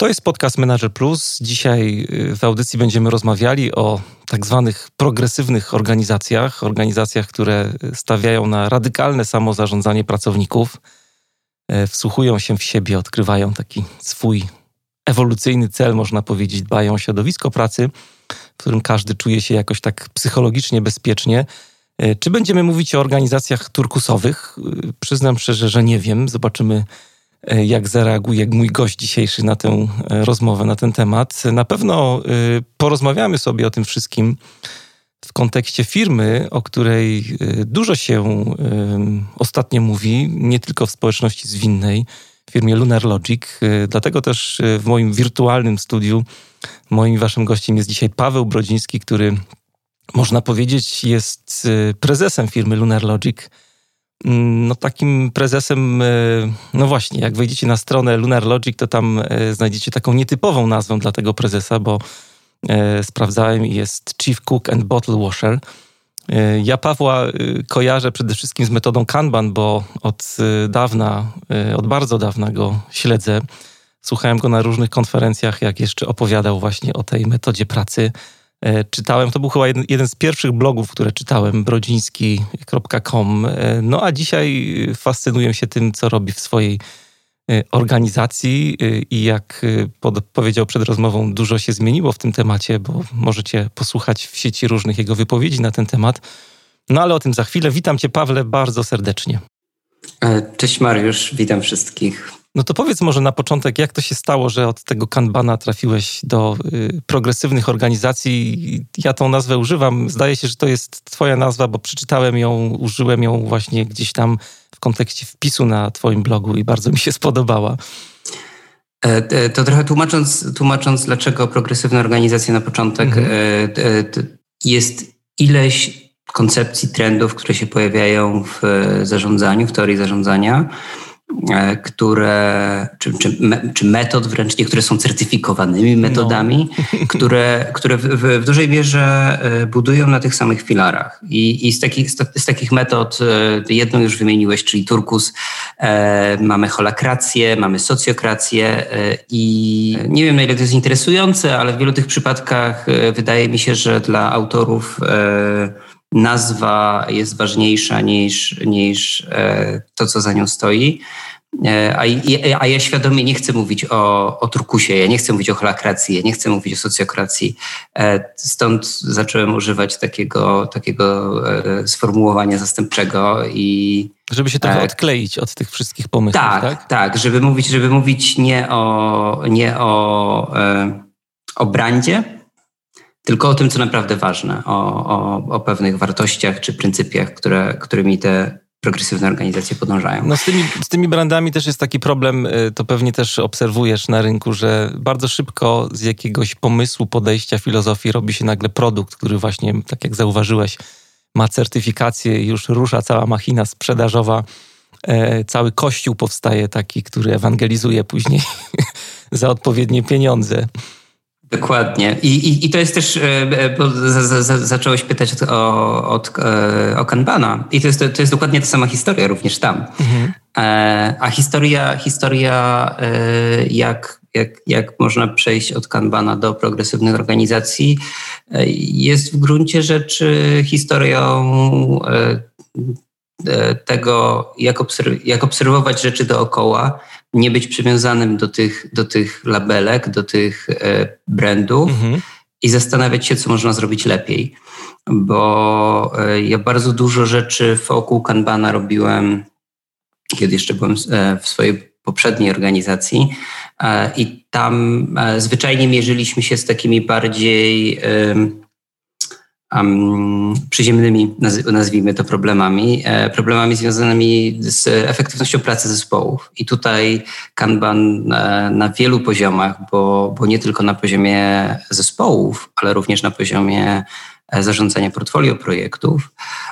To jest podcast Manager Plus. Dzisiaj y, w audycji będziemy rozmawiali o tak zwanych progresywnych organizacjach, organizacjach, które stawiają na radykalne samozarządzanie pracowników, e, wsłuchują się w siebie, odkrywają taki swój ewolucyjny cel, można powiedzieć, dbają o środowisko pracy, w którym każdy czuje się jakoś tak psychologicznie bezpiecznie. Czy będziemy mówić o organizacjach turkusowych? Przyznam szczerze, że nie wiem. Zobaczymy jak zareaguje mój gość dzisiejszy na tę e, rozmowę, na ten temat. Na pewno e, porozmawiamy sobie o tym wszystkim w kontekście firmy, o której dużo się ostatnio mówi, nie tylko w społeczności zwinnej, firmie Lunar Logic. Dlatego też w moim wirtualnym studiu moim waszym gościem jest dzisiaj Paweł Brodziński, który można powiedzieć jest prezesem firmy Lunar Logic no takim prezesem, e, no właśnie, jak wejdziecie na stronę Lunar Logic, to tam e, znajdziecie taką nietypową nazwę dla tego prezesa, bo e, sprawdzałem i jest Chief Cook and Bottle Washer. Ja Pawła kojarzę przede wszystkim z metodą Kanban, bo od dawna, od bardzo dawna go śledzę. Słuchałem go na różnych konferencjach, jak jeszcze opowiadał właśnie o tej metodzie pracy czytałem, to był chyba jeden, jeden z pierwszych blogów, które czytałem, brodziński.com. E, no a dzisiaj fascynuję się tym, co robi w swojej e, organizacji i jak pod, powiedział przed rozmową, dużo się zmieniło w tym temacie, bo możecie posłuchać w sieci różnych jego wypowiedzi na ten temat. No ale o tym za chwilę. Witam Cię, Pawle, bardzo serdecznie. Cześć Mariusz, witam wszystkich. No to powiedz może na początek, jak to się stało, że od tego kanbana trafiłeś do y, progresywnych organizacji. Ja tą nazwę używam. Zdaje się, że to jest twoja nazwa, bo przeczytałem ją, użyłem ją właśnie gdzieś tam w kontekście wpisu na twoim blogu i bardzo mi się spodobała. E, e, to trochę tłumacząc, tłumacząc dlaczego progresywna organizacja na początek mhm. E, jest ileś koncepcji, trendów, które się pojawiają w zarządzaniu, w teorii zarządzania które, czy, czy, czy, metod wręcz, niektóre są certyfikowanymi no. metodami, no. które, które w, w, dużej mierze e, budują na tych samych filarach. I, i z, takich, z, takich metod e, jedną już wymieniłeś, czyli Turkus, e, mamy holakrację, mamy socjokrację e, i nie wiem na ile to jest interesujące, ale w wielu tych przypadkach wydaje mi się, że dla autorów nazwa jest ważniejsza niż, niż e, to, co za nią stoi. E, a, a, ja świadomie nie chcę mówić o, o turkusie, ja nie chcę mówić o holakracji, ja nie chcę mówić o socjokracji. E, stąd zacząłem używać takiego, takiego sformułowania zastępczego i. Żeby się trochę odkleić od tych wszystkich pomysłów. Tak, tak, tak, żeby mówić, żeby mówić nie o, nie o, o brandzie, tylko o tym, co naprawdę ważne, o, o, o pewnych wartościach czy pryncypiach, które, którymi te progresywne organizacje podążają. No z tymi, z tymi brandami też jest taki problem, y, to pewnie też obserwujesz na rynku, że bardzo szybko z jakiegoś pomysłu, podejścia, filozofii robi się nagle produkt, który właśnie, tak jak zauważyłeś, ma certyfikację już rusza cała machina sprzedażowa. E, cały kościół powstaje taki, który ewangelizuje później za odpowiednie pieniądze. Dokładnie. I, i, I to jest też, e, e, bo z, z, zacząłeś pytać od, o, od, e, o Kanbana. I to jest, to jest dokładnie ta sama historia również tam. Mhm. A historia, historia jak, jak, jak można przejść od Kanbana do progresywnych organizacji, jest w gruncie rzeczy historią tego, jak, obserw- jak obserwować rzeczy dookoła, nie być przywiązanym do tych, do tych labelek, do tych e, brandów mhm. i zastanawiać się, co można zrobić lepiej. Bo e, ja bardzo dużo rzeczy wokół Kanbana robiłem, kiedy jeszcze byłem e, w swojej poprzedniej organizacji i tam zwyczajnie mierzyliśmy się z takimi bardziej um, przyziemnymi, nazwijmy to problemami, e, problemami związanymi z efektywnością pracy zespołów. I tutaj Kanban e, na wielu poziomach, bo, bo nie tylko na poziomie zespołów, ale również na poziomie zarządzania portfolio projektów,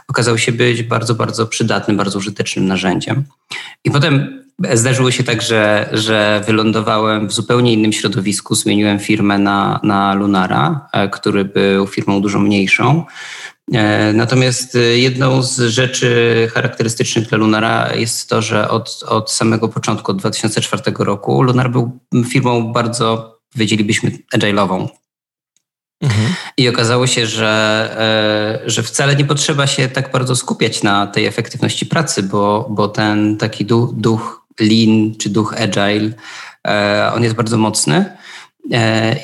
okazał się być bardzo, bardzo przydatnym, bardzo użytecznym narzędziem. I potem zdarzyło się tak, że, że wylądowałem w zupełnie innym środowisku, zmieniłem firmę na, na Lunara, który był firmą dużo mniejszą. E, natomiast e, jedną z rzeczy charakterystycznych dla Lunara jest to, że od, od samego początku, od 2004 roku, Lunar był firmą bardzo, powiedzielibyśmy, agile'ową. Mhm. I okazało się, że, e, że wcale nie potrzeba się tak bardzo skupiać na tej efektywności pracy, bo, bo ten taki duch, duch lean czy duch agile, on jest bardzo mocny.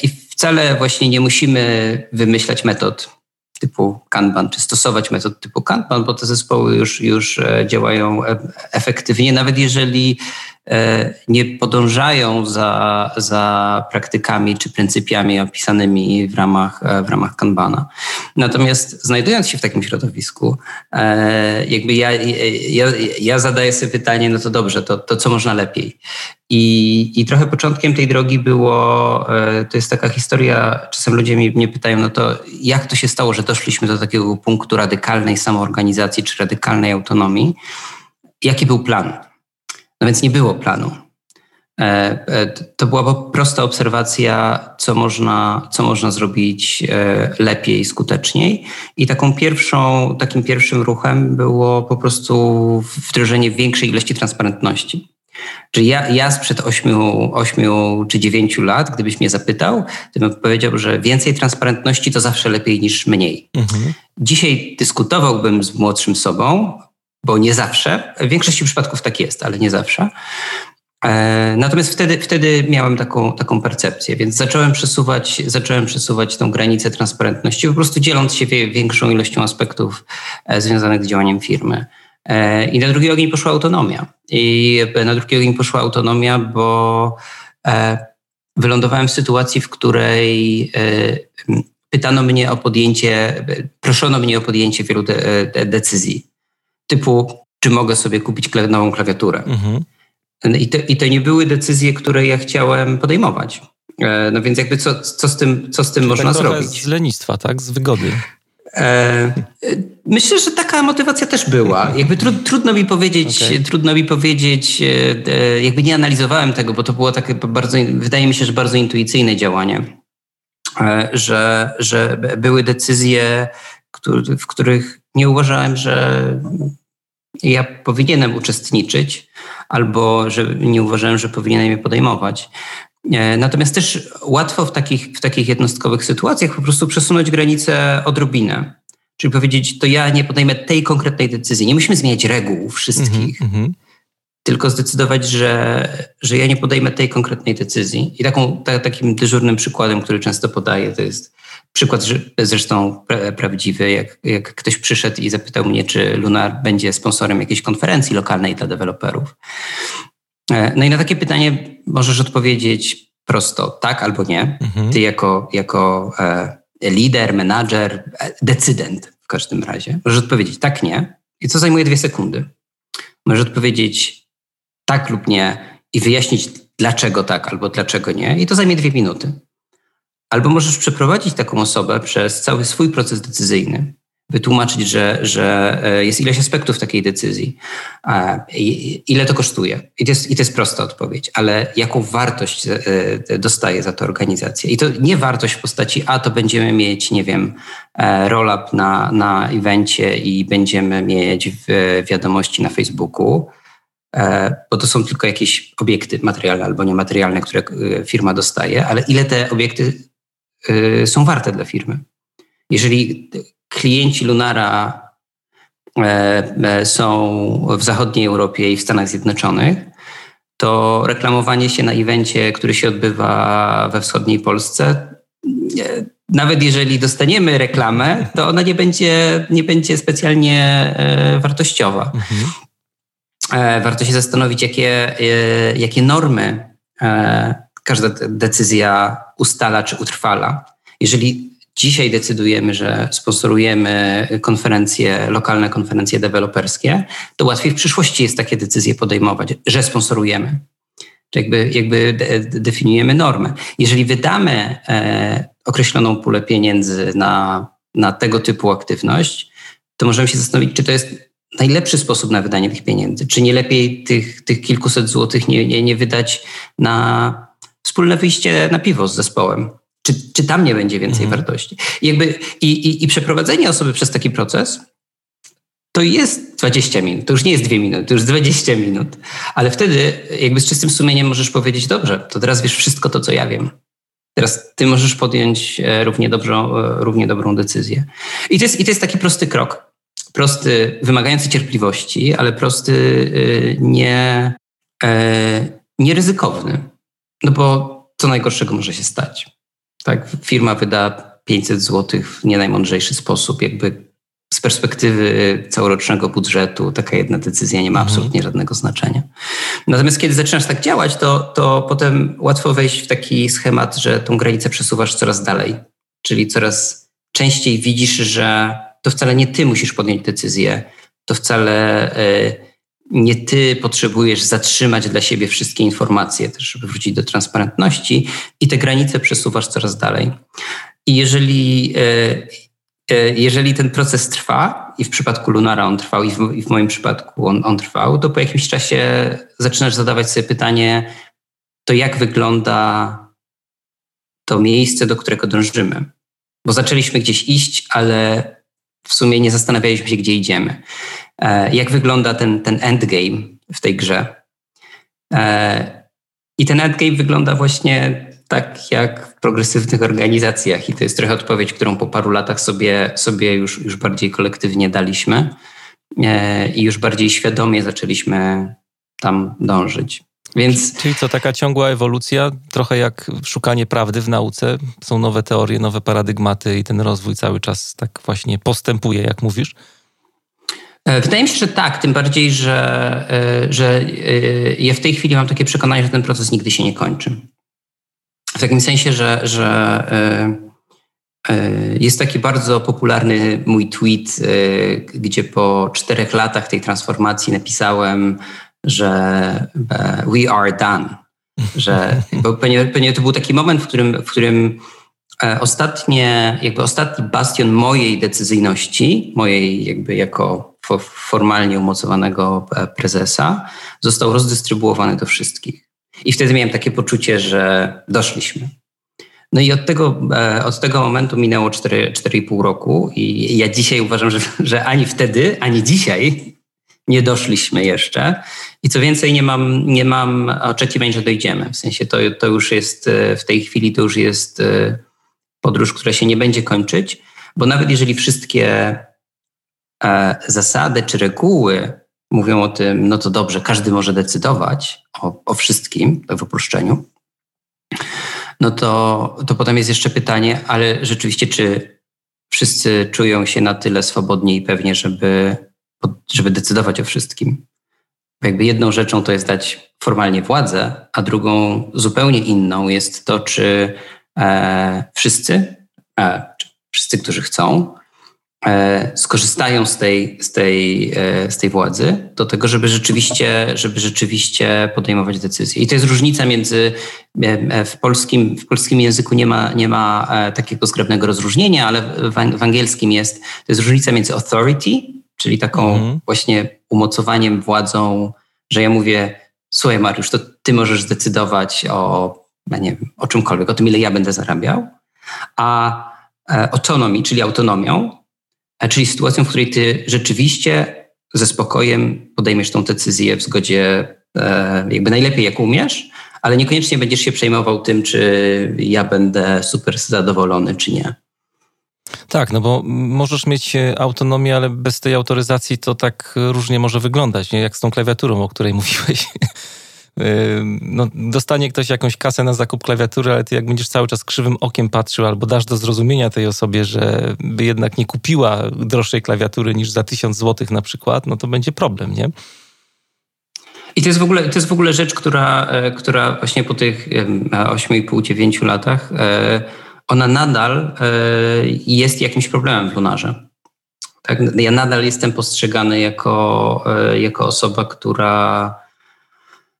I wcale właśnie nie musimy wymyślać metod typu Kanban, czy stosować metod typu Kanban, bo te zespoły już, już e, działają e, efektywnie, nawet jeżeli e, nie podążają za, za praktykami czy pryncypiami opisanymi w ramach, w ramach Kanbana. Natomiast znajdując się w takim środowisku, jakby ja, ja, ja zadaję sobie pytanie, no to dobrze, to, to co można lepiej? I, I trochę początkiem tej drogi było, e, to jest taka historia, czasem ludzie mnie pytają, no to jak to się stało, że doszliśmy do takiego punktu radykalnej samoorganizacji czy radykalnej autonomii? Jaki był plan? No więc nie było planu. E, e, to była prosta obserwacja, co można, co można zrobić lepiej, skuteczniej. I taką pierwszą, takim pierwszym ruchem było po prostu wdrożenie większej ilości transparentności. Czyli ja, ja sprzed 8, 8 czy 9 lat, gdybyś mnie zapytał, to bym powiedział, że więcej transparentności to zawsze lepiej niż mniej. Mhm. Dzisiaj dyskutowałbym z młodszym sobą, bo nie zawsze, w większości przypadków tak jest, ale nie zawsze. E, natomiast wtedy, wtedy miałem taką, taką percepcję, więc zacząłem przesuwać, zacząłem przesuwać tą granicę transparentności, po prostu dzieląc się większą ilością aspektów e, związanych z działaniem firmy. E, I na drugi ogień poszła autonomia. I na drugi ogień poszła autonomia, bo wylądowałem w sytuacji, w której pytano mnie o podjęcie, proszono mnie o podjęcie wielu de, de, decyzji. Typu, czy mogę sobie kupić nową klawiaturę. Mhm. I, to, I to nie były decyzje, które ja chciałem podejmować. No więc jakby co, co z tym, co z tym można tak zrobić? Z lenistwa, tak? Z wygody. E, myślę, że taka motywacja też była. Jakby tru, trudno mi powiedzieć, okay. trudno mi powiedzieć, e, e, jakby nie analizowałem tego, bo to było takie bardzo, wydaje mi się, że bardzo intuicyjne działanie, że, że były decyzje, w których nie uważałem, że ja powinienem uczestniczyć, albo że nie uważałem, że powinienem je podejmować. E, natomiast też łatwo w takich, w takich jednostkowych sytuacjach po prostu przesunąć granicę odrobinę. Czyli powiedzieć, to ja nie podejmę tej konkretnej decyzji. Nie musimy zmieniać reguł wszystkich, mm -hmm. tylko zdecydować, że, że ja nie podejmę tej konkretnej decyzji. I taką, ta, takim dyżurnym przykładem, który często podaję, to jest przykład zresztą pra, prawdziwy, jak, jak ktoś przyszedł i zapytał mnie, czy Lunar będzie sponsorem jakiejś konferencji lokalnej dla deweloperów. E, no i na takie pytanie możesz odpowiedzieć prosto tak albo nie. Mhm. Ty jako, jako e, lider, menadżer, e, decydent w każdym razie, możesz odpowiedzieć tak, nie. I co zajmuje dwie sekundy. Możesz odpowiedzieć tak lub nie i wyjaśnić dlaczego tak albo dlaczego nie. I to zajmie dwie minuty. Albo możesz przeprowadzić taką osobę przez cały swój proces decyzyjny wytłumaczyć, że, że e, jest ileś aspektów takiej decyzji, ile to kosztuje. I to, jest, I to jest prosta odpowiedź, ale jaką wartość e, dostaje za to organizacja. I to nie wartość w postaci, a to będziemy mieć, nie wiem, e, roll-up na, na evencie i będziemy mieć wiadomości na Facebooku, bo to są tylko jakieś obiekty materialne albo niematerialne, które firma dostaje, ale ile te obiekty są warte dla firmy. Jeżeli klienci Lunara e, e, są w zachodniej Europie i w Stanach Zjednoczonych, to reklamowanie się na evencie, który się odbywa we wschodniej Polsce, e, nawet jeżeli dostaniemy reklamę, to ona nie będzie, nie będzie specjalnie wartościowa. Mhm. Warto się zastanowić, jakie, jakie normy każda decyzja ustala czy utrwala. Jeżeli dzisiaj decydujemy, że sponsorujemy konferencje, lokalne konferencje deweloperskie, to łatwiej w przyszłości jest takie decyzje podejmować, że sponsorujemy. Jakby, jakby definiujemy normę. Jeżeli wydamy e, określoną pulę pieniędzy na na tego typu aktywność, to możemy się zastanowić, czy to jest najlepszy sposób na wydanie tych pieniędzy. Czy nie lepiej tych, tych kilkuset złotych nie, nie, nie wydać na wspólne wyjście na piwo z zespołem? Czy, czy tam nie będzie więcej mhm. wartości? I, jakby, i, i, I przeprowadzenie osoby przez taki proces to jest 20 minut, to już nie jest 2 minuty, to już 20 minut. Ale wtedy jakby z czystym sumieniem możesz powiedzieć, dobrze, to teraz wiesz wszystko to, co ja wiem. Teraz ty możesz podjąć e, równie, dobrą, e, równie dobrą decyzję. I to, jest, I to jest taki prosty krok. Prosty, wymagający cierpliwości, ale prosty, e, nie, nieryzykowny. No bo co najgorszego może się stać? Tak, firma wyda 500 zł w nie najmądrzejszy sposób, jakby z perspektywy całorocznego budżetu taka jedna decyzja nie ma mhm. absolutnie żadnego znaczenia. Natomiast kiedy zaczynasz tak działać, to, to potem łatwo wejść w taki schemat, że tą granicę przesuwasz coraz dalej. Czyli coraz częściej widzisz, że to wcale nie ty musisz podjąć decyzję, to wcale e, nie ty potrzebujesz zatrzymać dla siebie wszystkie informacje, też żeby wrócić do transparentności i te granice przesuwasz coraz dalej. I jeżeli e, E, jeżeli ten proces trwa, i w przypadku Lunara on trwał, i w, i w moim przypadku on, on, trwał, to po jakimś czasie zaczynasz zadawać sobie pytanie, to jak wygląda to miejsce, do którego dążymy. Bo zaczęliśmy gdzieś iść, ale w sumie nie zastanawialiśmy się, gdzie idziemy. E, jak wygląda ten, ten endgame w tej grze? E, I ten endgame wygląda właśnie tak jak w progresywnych organizacjach. I to jest trochę odpowiedź, którą po paru latach sobie, sobie już, już bardziej kolektywnie daliśmy e, i już bardziej świadomie zaczęliśmy tam dążyć. Więc... Czyli co, taka ciągła ewolucja, trochę jak szukanie prawdy w nauce. Są nowe teorie, nowe paradygmaty i ten rozwój cały czas tak właśnie postępuje, jak mówisz? E, wydaje mi się, że tak, tym bardziej, że, e, że ja w tej chwili mam takie przekonanie, że ten proces nigdy się nie kończy. W takim sensie, że, że e, e, jest taki bardzo popularny mój tweet, e, gdzie po czterech latach tej transformacji napisałem, że we are done. Że, bo to był taki moment, w którym, w którym ostatnie, jakby ostatni bastion mojej decyzyjności, mojej jakby jako formalnie umocowanego prezesa, został rozdystrybuowany do wszystkich. I wtedy miałem takie poczucie, że doszliśmy. No i od tego, e, od tego momentu minęło 4,5 roku i ja dzisiaj uważam, że, że ani wtedy, ani dzisiaj nie doszliśmy jeszcze. I co więcej, nie mam, nie mam oczekiwań, że dojdziemy. W sensie to, to już jest e, w tej chwili to już jest e, podróż, która się nie będzie kończyć, bo nawet jeżeli wszystkie zasady czy reguły mówią o tym, no to dobrze, każdy może decydować o, o wszystkim, w uproszczeniu, no to, to potem jest jeszcze pytanie, ale rzeczywiście, czy wszyscy czują się na tyle swobodnie i pewnie, żeby, żeby decydować o wszystkim? Bo jakby jedną rzeczą to jest dać formalnie władzę, a drugą zupełnie inną jest to, czy e, wszyscy, e, czy wszyscy, którzy chcą, skorzystają z tej, z, tej, e, z tej władzy do tego, żeby rzeczywiście, żeby rzeczywiście podejmować decyzje. I to jest różnica między e, w polskim, w polskim języku nie ma, nie ma takiego zgrabnego rozróżnienia, ale w, angielskim jest, to jest różnica między authority, czyli taką mhm. właśnie umocowaniem władzą, że ja mówię, słuchaj Mariusz, to ty możesz zdecydować o, ja nie wiem, o czymkolwiek, o tym, ile ja będę zarabiał, a autonomii, czyli autonomią, czyli sytuacją, w której ty rzeczywiście ze spokojem podejmiesz tą decyzję w zgodzie e, jakby najlepiej jak umiesz, ale niekoniecznie będziesz się przejmował tym, czy ja będę super zadowolony, czy nie. Tak, no bo możesz mieć autonomię, ale bez tej autoryzacji to tak różnie może wyglądać, nie? jak z tą klawiaturą, o której mówiłeś no, dostanie ktoś jakąś kasę na zakup klawiatury, ale ty jak będziesz cały czas krzywym okiem patrzył albo dasz do zrozumienia tej osobie, że by jednak nie kupiła droższej klawiatury niż za tysiąc złotych na przykład, no to będzie problem, nie? I to jest w ogóle, to jest w ogóle rzecz, która, e, która właśnie po tych 8,5-9 latach, e, ona nadal e, jest jakimś problemem w Lunarze. Tak? Ja nadal jestem postrzegany jako, jako osoba, która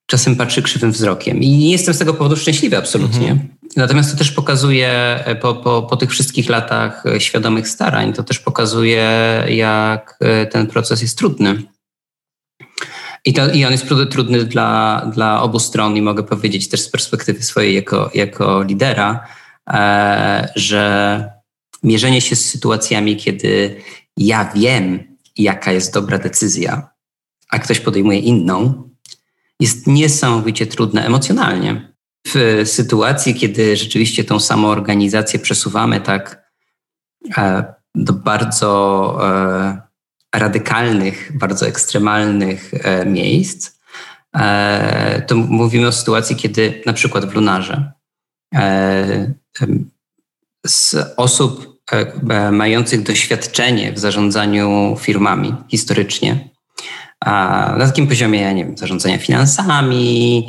czasem patrzy krzywym wzrokiem. I nie jestem z tego powodu szczęśliwy absolutnie. Mhm. Natomiast to też pokazuje, po, po, po tych wszystkich latach świadomych starań, to też pokazuje, jak ten proces jest trudny. I, to, I on jest trudny dla, dla obu stron i mogę powiedzieć też z perspektywy swojej jako, jako lidera, e, że mierzenie się z sytuacjami, kiedy ja wiem, jaka jest dobra decyzja, a ktoś podejmuje inną, jest niesamowicie trudne emocjonalnie. W sytuacji, kiedy rzeczywiście tą samą organizację przesuwamy tak e, do bardzo e, radykalnych, bardzo ekstremalnych e, miejsc, to mówimy o sytuacji, kiedy na przykład w Lunarze z osób mających doświadczenie w zarządzaniu firmami historycznie, na takim poziomie, nie wiem, zarządzania finansami,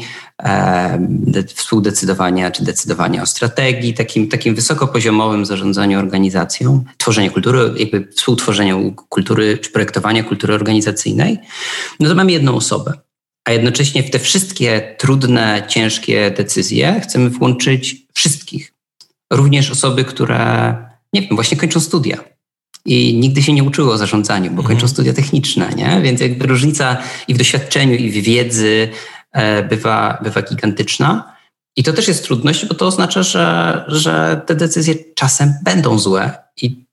współdecydowania czy decydowania o strategii, takim, takim wysokopoziomowym zarządzaniu organizacją, tworzenie kultury, jakby współtworzeniu kultury czy projektowania kultury organizacyjnej, no to mamy jedną osobę. A jednocześnie w te wszystkie trudne, ciężkie decyzje chcemy włączyć wszystkich. Również osoby, które, nie wiem, właśnie kończą studia i nigdy się nie uczyło o zarządzaniu, bo kończą mhm. studia techniczne, nie? Więc jakby różnica i w doświadczeniu, i w wiedzy e, bywa, bywa gigantyczna. I to też jest trudność, bo to oznacza, że, że te decyzje czasem będą złe i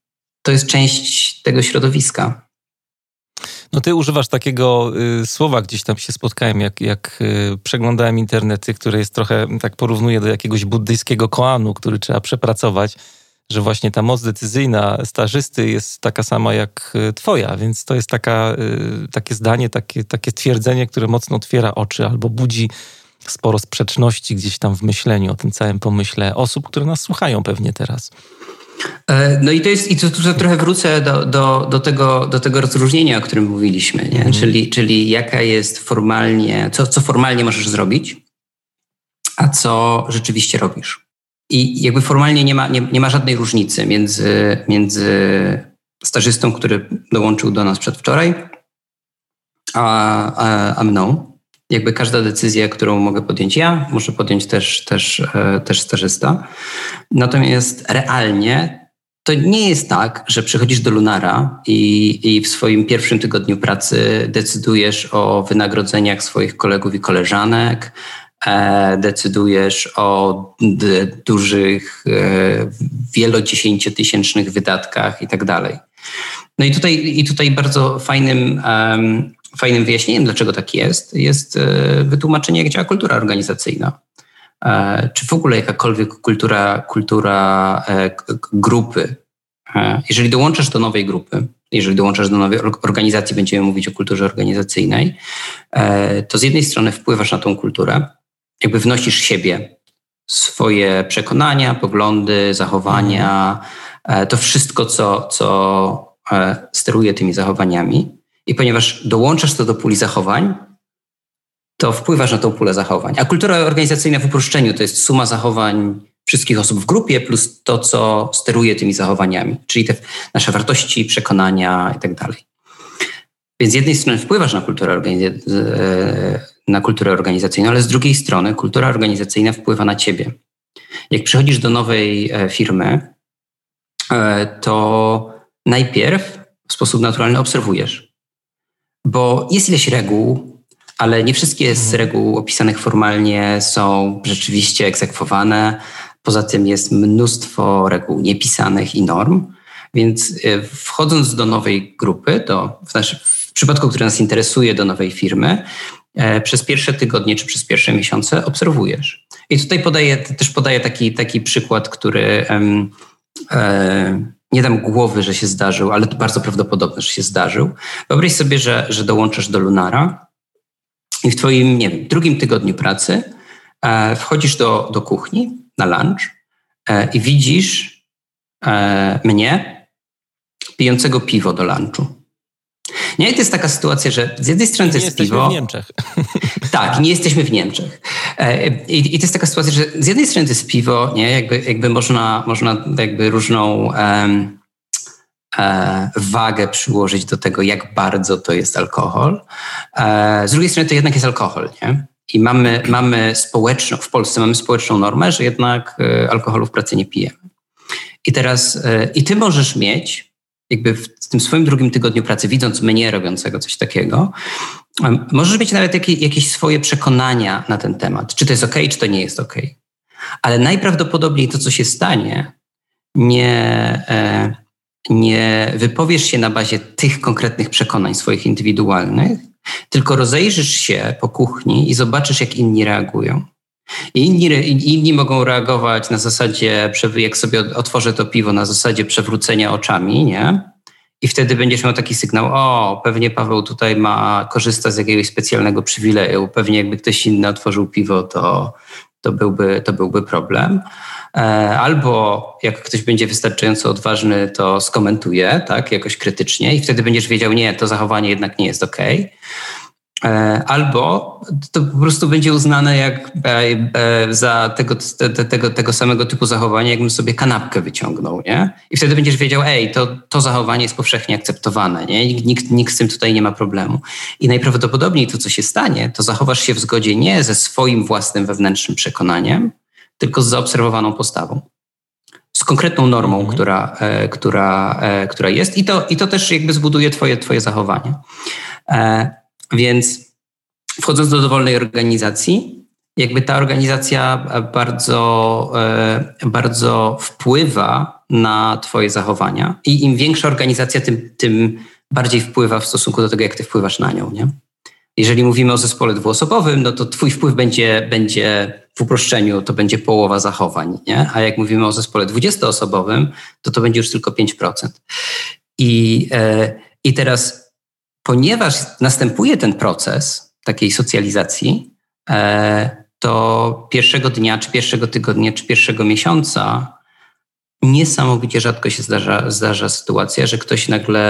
to jest część tego środowiska. No ty używasz takiego y, słowa, gdzieś tam się spotkałem, jak, jak y, przeglądałem internety, które jest trochę, tak porównuję do jakiegoś buddyjskiego koanu, który trzeba przepracować że właśnie ta moc decyzyjna stażysty jest taka sama jak y, twoja, więc to jest taka, y, takie zdanie, takie, takie twierdzenie, które mocno otwiera oczy albo budzi sporo sprzeczności gdzieś tam w myśleniu o tym całym pomyśle osób, które nas słuchają pewnie teraz. E, no i to jest, i tu, tu trochę wrócę do, do, do, tego, do tego rozróżnienia, o którym mówiliśmy, nie? Mm. Czyli, czyli jaka jest formalnie, co, co formalnie możesz zrobić, a co rzeczywiście robisz. I jakby formalnie nie ma, nie, nie ma żadnej różnicy między, między stażystą, który dołączył do nas przedwczoraj, a, a, a mną. Jakby każda decyzja, którą mogę podjąć ja, może podjąć też, też, e, też stażysta. Natomiast realnie to nie jest tak, że przychodzisz do Lunara i, i w swoim pierwszym tygodniu pracy decydujesz o wynagrodzeniach swoich kolegów i koleżanek, decydujesz o dużych, e, wielodziesięciotysięcznych wydatkach i tak dalej. No i tutaj, i tutaj bardzo fajnym, fajnym wyjaśnieniem, dlaczego tak jest, jest e, wytłumaczenie, jak działa kultura organizacyjna. Czy w ogóle jakakolwiek kultura, kultura grupy. Jeżeli dołączasz do nowej grupy, jeżeli dołączasz do nowej organizacji, będziemy mówić o kulturze organizacyjnej, to z jednej strony wpływasz na tą kulturę, jakby wnosisz siebie, swoje przekonania, poglądy, zachowania, mhm. to wszystko, co, co e, steruje tymi zachowaniami. I ponieważ dołączasz to do puli zachowań, to wpływasz na tą pulę zachowań. A kultura organizacyjna w uproszczeniu to jest suma zachowań wszystkich osób w grupie plus to, co steruje tymi zachowaniami, czyli te nasze wartości, przekonania i tak. Więc z jednej strony wpływasz na kulturę, e, na kulturę organizacyjną, ale z drugiej strony kultura organizacyjna wpływa na ciebie. Jak przychodzisz do nowej e, firmy, e, to najpierw w sposób naturalny obserwujesz, bo jest ileś reguł, ale nie wszystkie z mhm. reguł opisanych formalnie są rzeczywiście egzekwowane. Poza tym jest mnóstwo reguł niepisanych i norm. Więc wchodząc do nowej grupy, do, w, naszy, w przypadku, który nas interesuje, do nowej firmy, e, przez pierwsze tygodnie czy przez pierwsze miesiące obserwujesz. I tutaj podaję, też podaję taki, taki przykład, który e, nie dam głowy, że się zdarzył, ale to bardzo prawdopodobne, że się zdarzył. Wyobraź sobie, że, że dołączasz do Lunara i w twoim, nie wiem, drugim tygodniu pracy e, wchodzisz do, do kuchni na lunch i widzisz mnie pijącego piwo do lunchu. Nie, to jest taka sytuacja, że z jednej strony to jest nie piwo. w Niemczech. Tak, nie jesteśmy w Niemczech. E, I, I, to jest taka sytuacja, że z jednej strony to jest piwo, nie? Jakby, jakby można, można jakby różną um, wagę przyłożyć do tego, jak bardzo to jest alkohol. E, z drugiej strony to jednak jest alkohol, nie? I mamy, mamy społeczną, w Polsce mamy społeczną normę, że jednak alkoholu w pracy nie pijemy. I teraz, i ty możesz mieć, jakby w tym swoim drugim tygodniu pracy, widząc mnie robiącego coś takiego, możesz mieć nawet jakieś, jakieś swoje przekonania na ten temat, czy to jest ok, czy to nie jest ok. Ale najprawdopodobniej to, co się stanie, nie, e, nie wypowiesz się na bazie tych konkretnych przekonań swoich indywidualnych, tylko rozejrzysz się po kuchni i zobaczysz, jak inni reagują. Inni, inni mogą reagować na zasadzie, jak sobie otworzę to piwo, na zasadzie przewrócenia oczami, nie? I wtedy będziesz miał taki sygnał, o, pewnie Paweł tutaj ma, korzysta z jakiegoś specjalnego przywileju, pewnie jakby ktoś inny otworzył piwo, to, to, byłby, to byłby problem. E, albo jak ktoś będzie wystarczająco odważny, to skomentuje, tak, jakoś krytycznie i wtedy będziesz wiedział, nie, to zachowanie jednak nie jest okej. Okay. E, albo to po prostu będzie uznane jak e, za tego, te, tego, tego samego typu zachowanie, jakbym sobie kanapkę wyciągnął, nie? I wtedy będziesz wiedział, ej, to, to zachowanie jest powszechnie akceptowane, nie? Nikt, nikt z tym tutaj nie ma problemu. I najprawdopodobniej to, co się stanie, to zachowasz się w zgodzie nie ze swoim własnym wewnętrznym przekonaniem, tylko z zaobserwowaną postawą. Z konkretną normą, mhm. która, e, która, która jest i to, i to też jakby zbuduje twoje, twoje zachowanie. Więc wchodząc do dowolnej organizacji, jakby ta organizacja bardzo, e, bardzo wpływa na Twoje zachowania. I im większa organizacja, tym, tym bardziej wpływa w stosunku do tego, jak Ty wpływasz na nią. Nie? Jeżeli mówimy o zespole dwuosobowym, no to Twój wpływ będzie, będzie w uproszczeniu, to będzie połowa zachowań. Nie? A jak mówimy o zespole dwudziestoosobowym, to to będzie już tylko 5%. I, e, i teraz ponieważ następuje ten proces takiej socjalizacji, e, to pierwszego dnia, czy pierwszego tygodnia, czy pierwszego miesiąca niesamowicie rzadko się zdarza, zdarza sytuacja, że ktoś nagle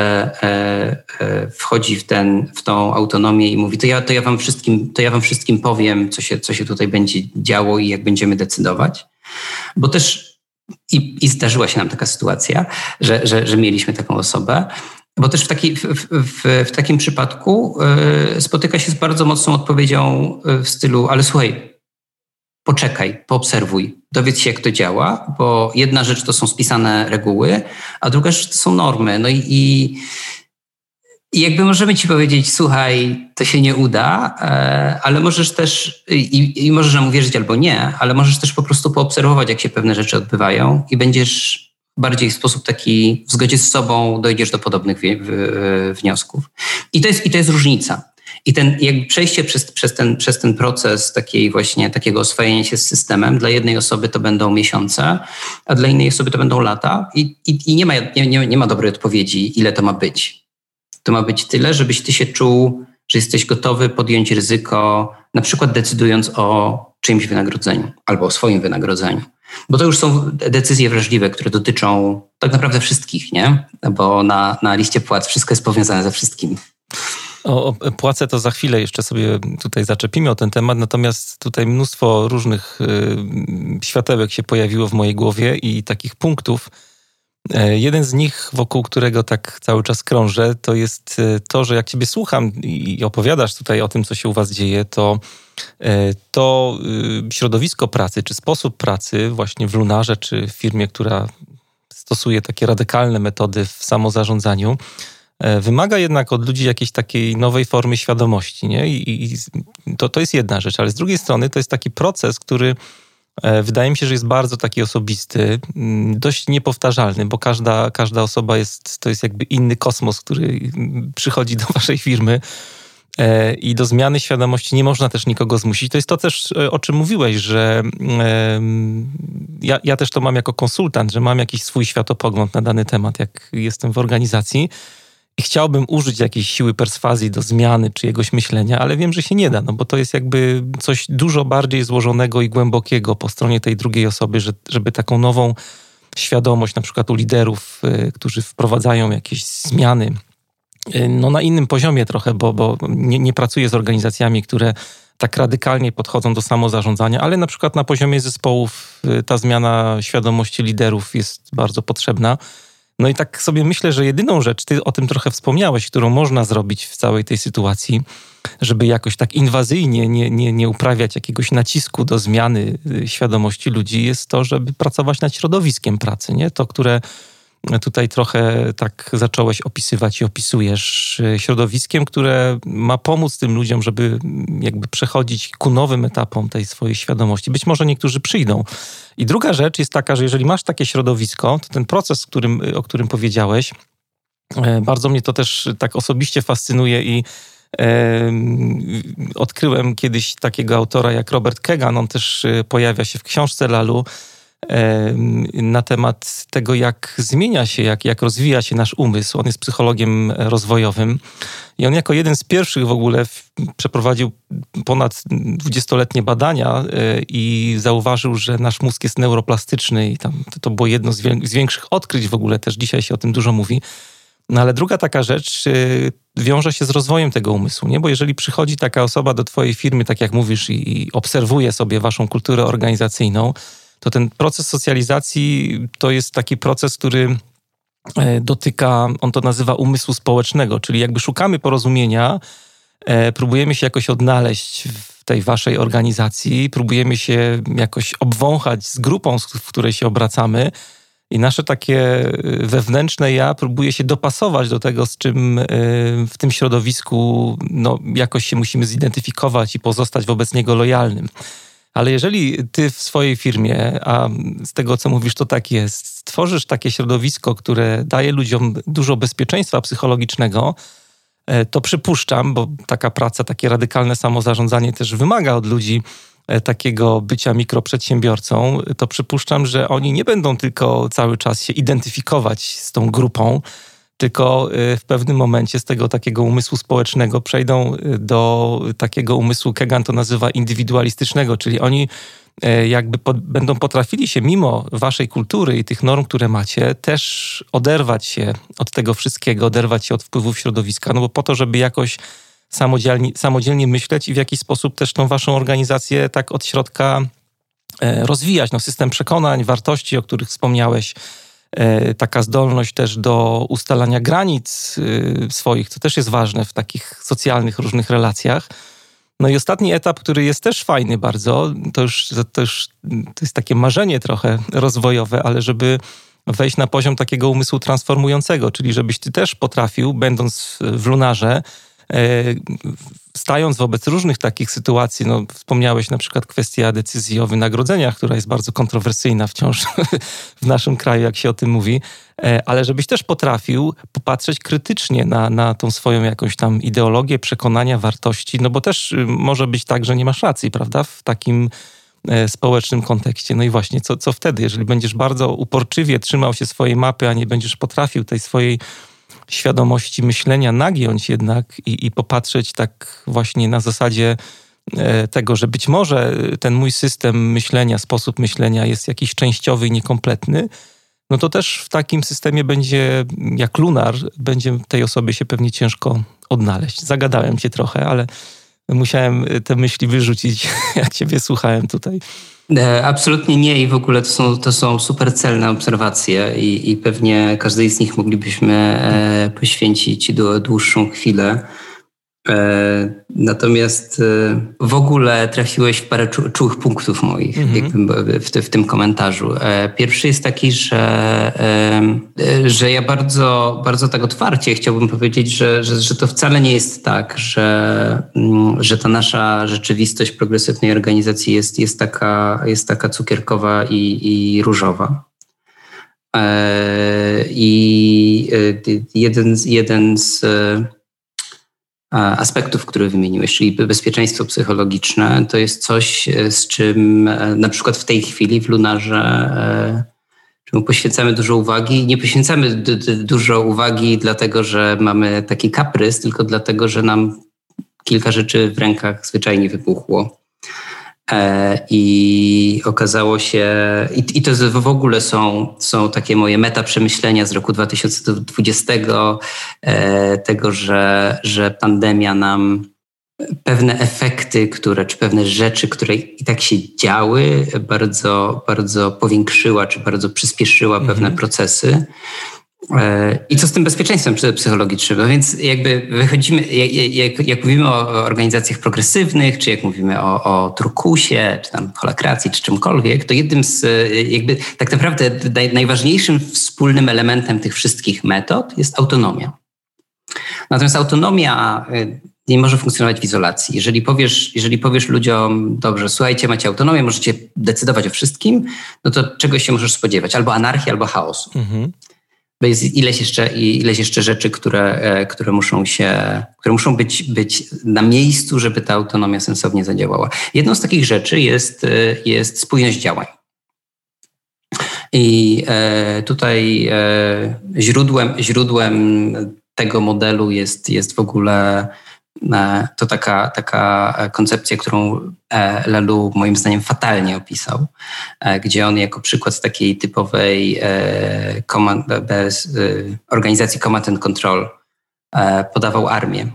e, e, wchodzi w, ten, w tą autonomię i mówi, to ja, to ja, wam, wszystkim, to ja wam wszystkim powiem, co się, co się tutaj będzie działo i jak będziemy decydować. Bo też i, i zdarzyła się nam taka sytuacja, że, że, że mieliśmy taką osobę, bo też w, taki, w, w, w, takim przypadku y, spotyka się z bardzo mocną odpowiedzią e, w stylu, ale słuchaj, poczekaj, poobserwuj, dowiedz się, jak to działa, bo jedna rzecz to są spisane reguły, a druga rzecz to są normy. No i, i, i jakby możemy ci powiedzieć, słuchaj, to się nie uda, e, ale możesz też, i, i możesz nam uwierzyć albo nie, ale możesz też po prostu poobserwować, jak się pewne rzeczy odbywają i będziesz bardziej w sposób taki w zgodzie z sobą dojdziesz do podobnych wniosków. I to jest, i to jest różnica. I ten jakby przejście przez, przez, ten, przez ten proces takiej właśnie takiego oswojenia się z systemem, dla jednej osoby to będą miesiące, a dla innej osoby to będą lata i, i, i nie, ma, nie, nie, nie ma dobrej odpowiedzi, ile to ma być. To ma być tyle, żebyś ty się czuł, że jesteś gotowy podjąć ryzyko, na przykład decydując o czyimś wynagrodzeniu albo o swoim wynagrodzeniu. Bo to już są decyzje wrażliwe, które dotyczą tak naprawdę wszystkich, nie? Bo na, na liście płac wszystko jest powiązane ze wszystkim. O, płace to za chwilę jeszcze sobie tutaj zaczepimy o ten temat, natomiast tutaj mnóstwo różnych y, światełek się pojawiło w mojej głowie i takich punktów. E, jeden z nich, wokół którego tak cały czas krążę, to jest e, to, że jak ciebie słucham i opowiadasz tutaj o tym, co się u was dzieje, to E, to y, środowisko pracy, czy sposób pracy właśnie w Lunarze, czy w firmie, która stosuje takie radykalne metody w samozarządzaniu, wymaga jednak od ludzi jakiejś takiej nowej formy świadomości. Nie? I, to, to jest jedna rzecz, ale z drugiej strony to jest taki proces, który wydaje mi się, że jest bardzo taki osobisty, mm, dość niepowtarzalny, bo każda, każda osoba jest, to jest jakby inny kosmos, który mm, przychodzi do waszej firmy E, i do zmiany świadomości nie można też nikogo zmusić. To jest to też, e, o czym mówiłeś, że ja, ja też to mam jako konsultant, że mam jakiś swój światopogląd na dany temat, jak jestem w organizacji i chciałbym użyć jakiejś siły perswazji do zmiany czyjegoś myślenia, ale wiem, że się nie da, no bo to jest jakby coś dużo bardziej złożonego i głębokiego po stronie tej drugiej osoby, że, żeby taką nową świadomość, na przykład u liderów, e, którzy wprowadzają jakieś zmiany Y, no, na innym poziomie trochę, bo, bo nie, nie pracuję z organizacjami, które tak radykalnie podchodzą do samozarządzania, ale na przykład na poziomie zespołów y, ta zmiana świadomości liderów jest bardzo potrzebna. No i tak sobie myślę, że jedyną rzecz, ty o tym trochę wspomniałeś, którą można zrobić w całej tej sytuacji, żeby jakoś tak inwazyjnie nie, nie, nie uprawiać jakiegoś nacisku do zmiany y, świadomości ludzi, jest to, żeby pracować nad środowiskiem pracy, nie? To, które tutaj trochę tak zacząłeś opisywać i opisujesz y, środowiskiem, które ma pomóc tym ludziom, żeby jakby przechodzić ku nowym etapom tej swojej świadomości. Być może niektórzy przyjdą. I druga rzecz jest taka, że jeżeli masz takie środowisko, to ten proces, którym, o którym powiedziałeś, e, bardzo mnie to też tak osobiście fascynuje i Odkryłem kiedyś takiego autora jak Robert Kegan, on też e, pojawia się w książce Lalu na temat tego, jak zmienia się, jak, jak rozwija się nasz umysł. On jest psychologiem rozwojowym i on jako jeden z pierwszych w ogóle przeprowadził ponad dwudziestoletnie badania e, i zauważył, że nasz mózg jest neuroplastyczny i tam, to było jedno z większych odkryć w ogóle, też dzisiaj się o tym dużo mówi. No ale druga taka rzecz y, wiąże się z rozwojem tego umysłu, nie? Bo jeżeli przychodzi taka osoba do twojej firmy, tak jak mówisz, i, i obserwuje sobie waszą kulturę organizacyjną, to ten proces socjalizacji to jest taki proces, który e, dotyka, on to nazywa umysłu społecznego, czyli jakby szukamy porozumienia, e, próbujemy się jakoś odnaleźć w tej waszej organizacji, próbujemy się jakoś obwąchać z grupą, w której się obracamy, i nasze takie y, wewnętrzne ja próbuje się dopasować do tego, z czym w tym środowisku no, jakoś się musimy zidentyfikować i pozostać wobec niego lojalnym. Ale jeżeli ty w swojej firmie, a z tego co mówisz, to tak jest, stworzysz takie środowisko, które daje ludziom dużo bezpieczeństwa psychologicznego, e, to przypuszczam, bo taka praca, takie radykalne samozarządzanie też wymaga od ludzi E, takiego bycia mikroprzedsiębiorcą, to przypuszczam, że oni nie będą tylko cały czas się identyfikować z tą grupą, tylko e, w pewnym momencie z tego takiego umysłu społecznego przejdą e, do takiego umysłu, Kegan to nazywa indywidualistycznego, czyli oni jakby pod, będą potrafili się mimo waszej kultury i tych norm, które macie, też oderwać się od tego wszystkiego, oderwać się od wpływów środowiska, no bo po to, żeby jakoś samodzielnie, samodzielnie myśleć i w jakiś sposób też tą waszą organizację tak od środka e, rozwijać. No, system przekonań, wartości, o których wspomniałeś, taka zdolność też do ustalania granic e, swoich, to też jest ważne w takich socjalnych różnych relacjach. No i ostatni etap, który jest też fajny bardzo, to już, to już to jest takie marzenie trochę rozwojowe, ale żeby wejść na poziom takiego umysłu transformującego, czyli żebyś ty też potrafił, będąc w lunarze, E, stając wobec różnych takich sytuacji, no, wspomniałeś na przykład kwestia decyzji o wynagrodzeniach, która jest bardzo kontrowersyjna wciąż w naszym kraju, jak się o tym mówi, e, ale żebyś też potrafił popatrzeć krytycznie na, na tą swoją jakąś tam ideologię, przekonania, wartości, no bo też y, może być tak, że nie masz racji, prawda, w takim e, społecznym kontekście. No i właśnie, co, co wtedy, jeżeli będziesz bardzo uporczywie trzymał się swojej mapy, a nie będziesz potrafił tej swojej świadomości myślenia nagiąć jednak i, i popatrzeć tak właśnie na zasadzie e, tego, że być może ten mój system myślenia, sposób myślenia jest jakiś częściowy i niekompletny, no to też w takim systemie będzie, jak lunar, będzie tej osobie się pewnie ciężko odnaleźć. Zagadałem cię trochę, ale musiałem te myśli wyrzucić, jak ciebie słuchałem tutaj. E, absolutnie nie i w ogóle to są, to są super celne obserwacje i, i pewnie każdej z nich moglibyśmy e, poświęcić dłuższą chwilę. E, natomiast e, w ogóle trafiłeś w parę czu, czułych punktów moich mhm. w, w, tym komentarzu. E, pierwszy jest taki, że, że ja bardzo, bardzo tak otwarcie chciałbym powiedzieć, że, że, że to wcale nie jest tak, że, mm, że ta nasza rzeczywistość progresywnej organizacji jest, jest, taka, jest taka cukierkowa i, i różowa. I jeden, jeden z aspektów, które wymieniłeś, czyli bezpieczeństwo psychologiczne, to jest coś, e, z czym e, na przykład w tej chwili w Lunarze e, czemu poświęcamy dużo uwagi. Nie poświęcamy dużo uwagi dlatego, że mamy taki kaprys, tylko dlatego, że nam kilka rzeczy w rękach zwyczajnie wybuchło. E, I okazało się, i, i, to w ogóle są, są takie moje meta przemyślenia z roku 2020, e, tego, że, że pandemia nam pewne efekty, które, czy pewne rzeczy, które i tak się działy, bardzo, bardzo powiększyła, czy bardzo przyspieszyła pewne mhm. procesy. E, I co z tym bezpieczeństwem psychologicznym? No więc jakby wychodzimy, jak, jak, mówimy o organizacjach progresywnych, czy jak mówimy o, o trukusie, czy tam holakracji, czy czymkolwiek, to jednym z jakby tak naprawdę najważniejszym wspólnym elementem tych wszystkich metod jest autonomia. Natomiast autonomia y, nie może funkcjonować w izolacji. Jeżeli powiesz, jeżeli powiesz ludziom, dobrze, słuchajcie, macie autonomię, możecie decydować o wszystkim, no to czegoś się możesz spodziewać, albo anarchii, albo chaosu. Mhm. Bo jest ileś jeszcze, ileś jeszcze rzeczy, które, e, które, muszą się, które muszą być, być na miejscu, żeby ta autonomia sensownie zadziałała. Jedną z takich rzeczy jest, e, jest spójność działań. I e, tutaj źródłem, źródłem tego modelu jest, jest w ogóle to taka, taka koncepcja, którą e, Lelu moim zdaniem fatalnie opisał, e, gdzie on jako przykład takiej typowej command, organizacji command and control podawał armię,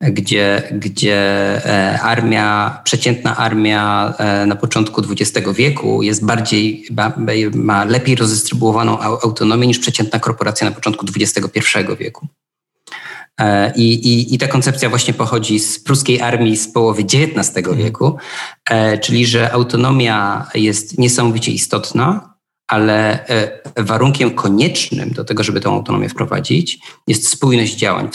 gdzie, gdzie armia, przeciętna armia na początku XX wieku jest bardziej, ma lepiej rozdystrybuowaną autonomię niż przeciętna korporacja na początku XXI wieku. E, I, i, I ta koncepcja właśnie pochodzi z pruskiej armii z połowy XIX mhm. wieku, e, czyli że autonomia jest niesamowicie istotna, ale e, warunkiem koniecznym do tego, żeby tę autonomię wprowadzić, jest spójność działań.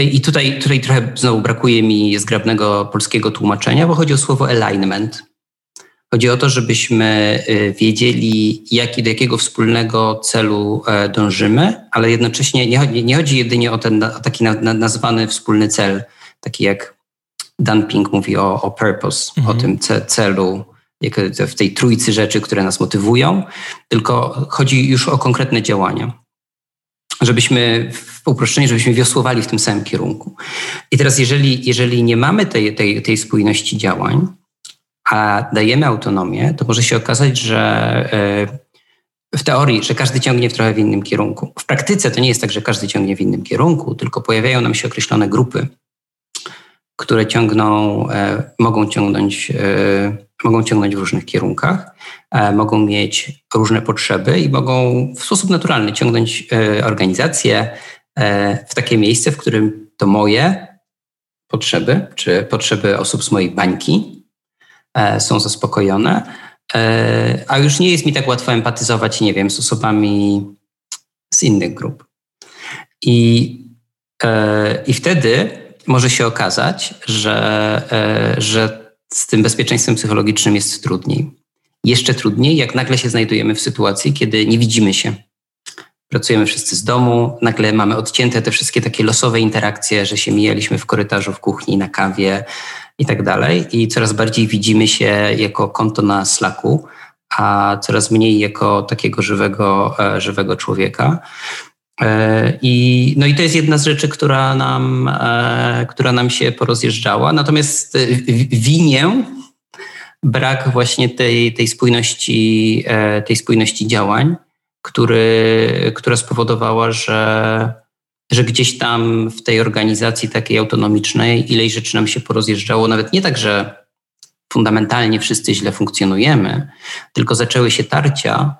I tutaj, tutaj trochę znowu brakuje mi zgrabnego polskiego tłumaczenia, bo chodzi o słowo alignment. Chodzi o to, żebyśmy y, wiedzieli, jak, do jakiego wspólnego celu e, dążymy, ale jednocześnie nie chodzi, nie chodzi jedynie o ten o taki nazwany wspólny cel, taki jak Dumping mówi o, o purpose, mhm. o tym celu, w tej trójcy rzeczy, które nas motywują, tylko chodzi już o konkretne działania. Żebyśmy w uproszczeniu, żebyśmy wiosłowali w tym samym kierunku. I teraz, jeżeli, jeżeli nie mamy tej, tej, tej spójności działań, a dajemy autonomię, to może się okazać, że e, w teorii, że każdy ciągnie w trochę w innym kierunku. W praktyce to nie jest tak, że każdy ciągnie w innym kierunku, tylko pojawiają nam się określone grupy, które ciągną, e, mogą ciągnąć, e, mogą ciągnąć w różnych kierunkach, mogą mieć różne potrzeby i mogą w sposób naturalny ciągnąć organizację w takie miejsce, w którym to moje potrzeby, czy potrzeby osób z mojej bańki są zaspokojone. E, a już nie jest mi tak łatwo empatyzować, nie wiem, z osobami z innych grup. I, e, i wtedy może się okazać, że, że z tym bezpieczeństwem psychologicznym jest trudniej. Jeszcze trudniej, jak nagle się znajdujemy w sytuacji, kiedy nie widzimy się. Pracujemy wszyscy z domu, nagle mamy odcięte te wszystkie takie losowe interakcje, że się mijaliśmy w korytarzu, w kuchni, na kawie, i tak dalej. I coraz bardziej widzimy się jako konto na Slacku, a coraz mniej jako takiego żywego, e, żywego człowieka. E, I, no i to jest jedna z rzeczy, która nam, e, która nam się porozjeżdżała. Natomiast winię brak właśnie tej, tej, spójności, tej spójności działań, który, która spowodowała, że że gdzieś tam w tej organizacji takiej autonomicznej ileś rzeczy nam się porozjeżdżało, nawet nie tak, że fundamentalnie wszyscy źle funkcjonujemy, tylko zaczęły się tarcia,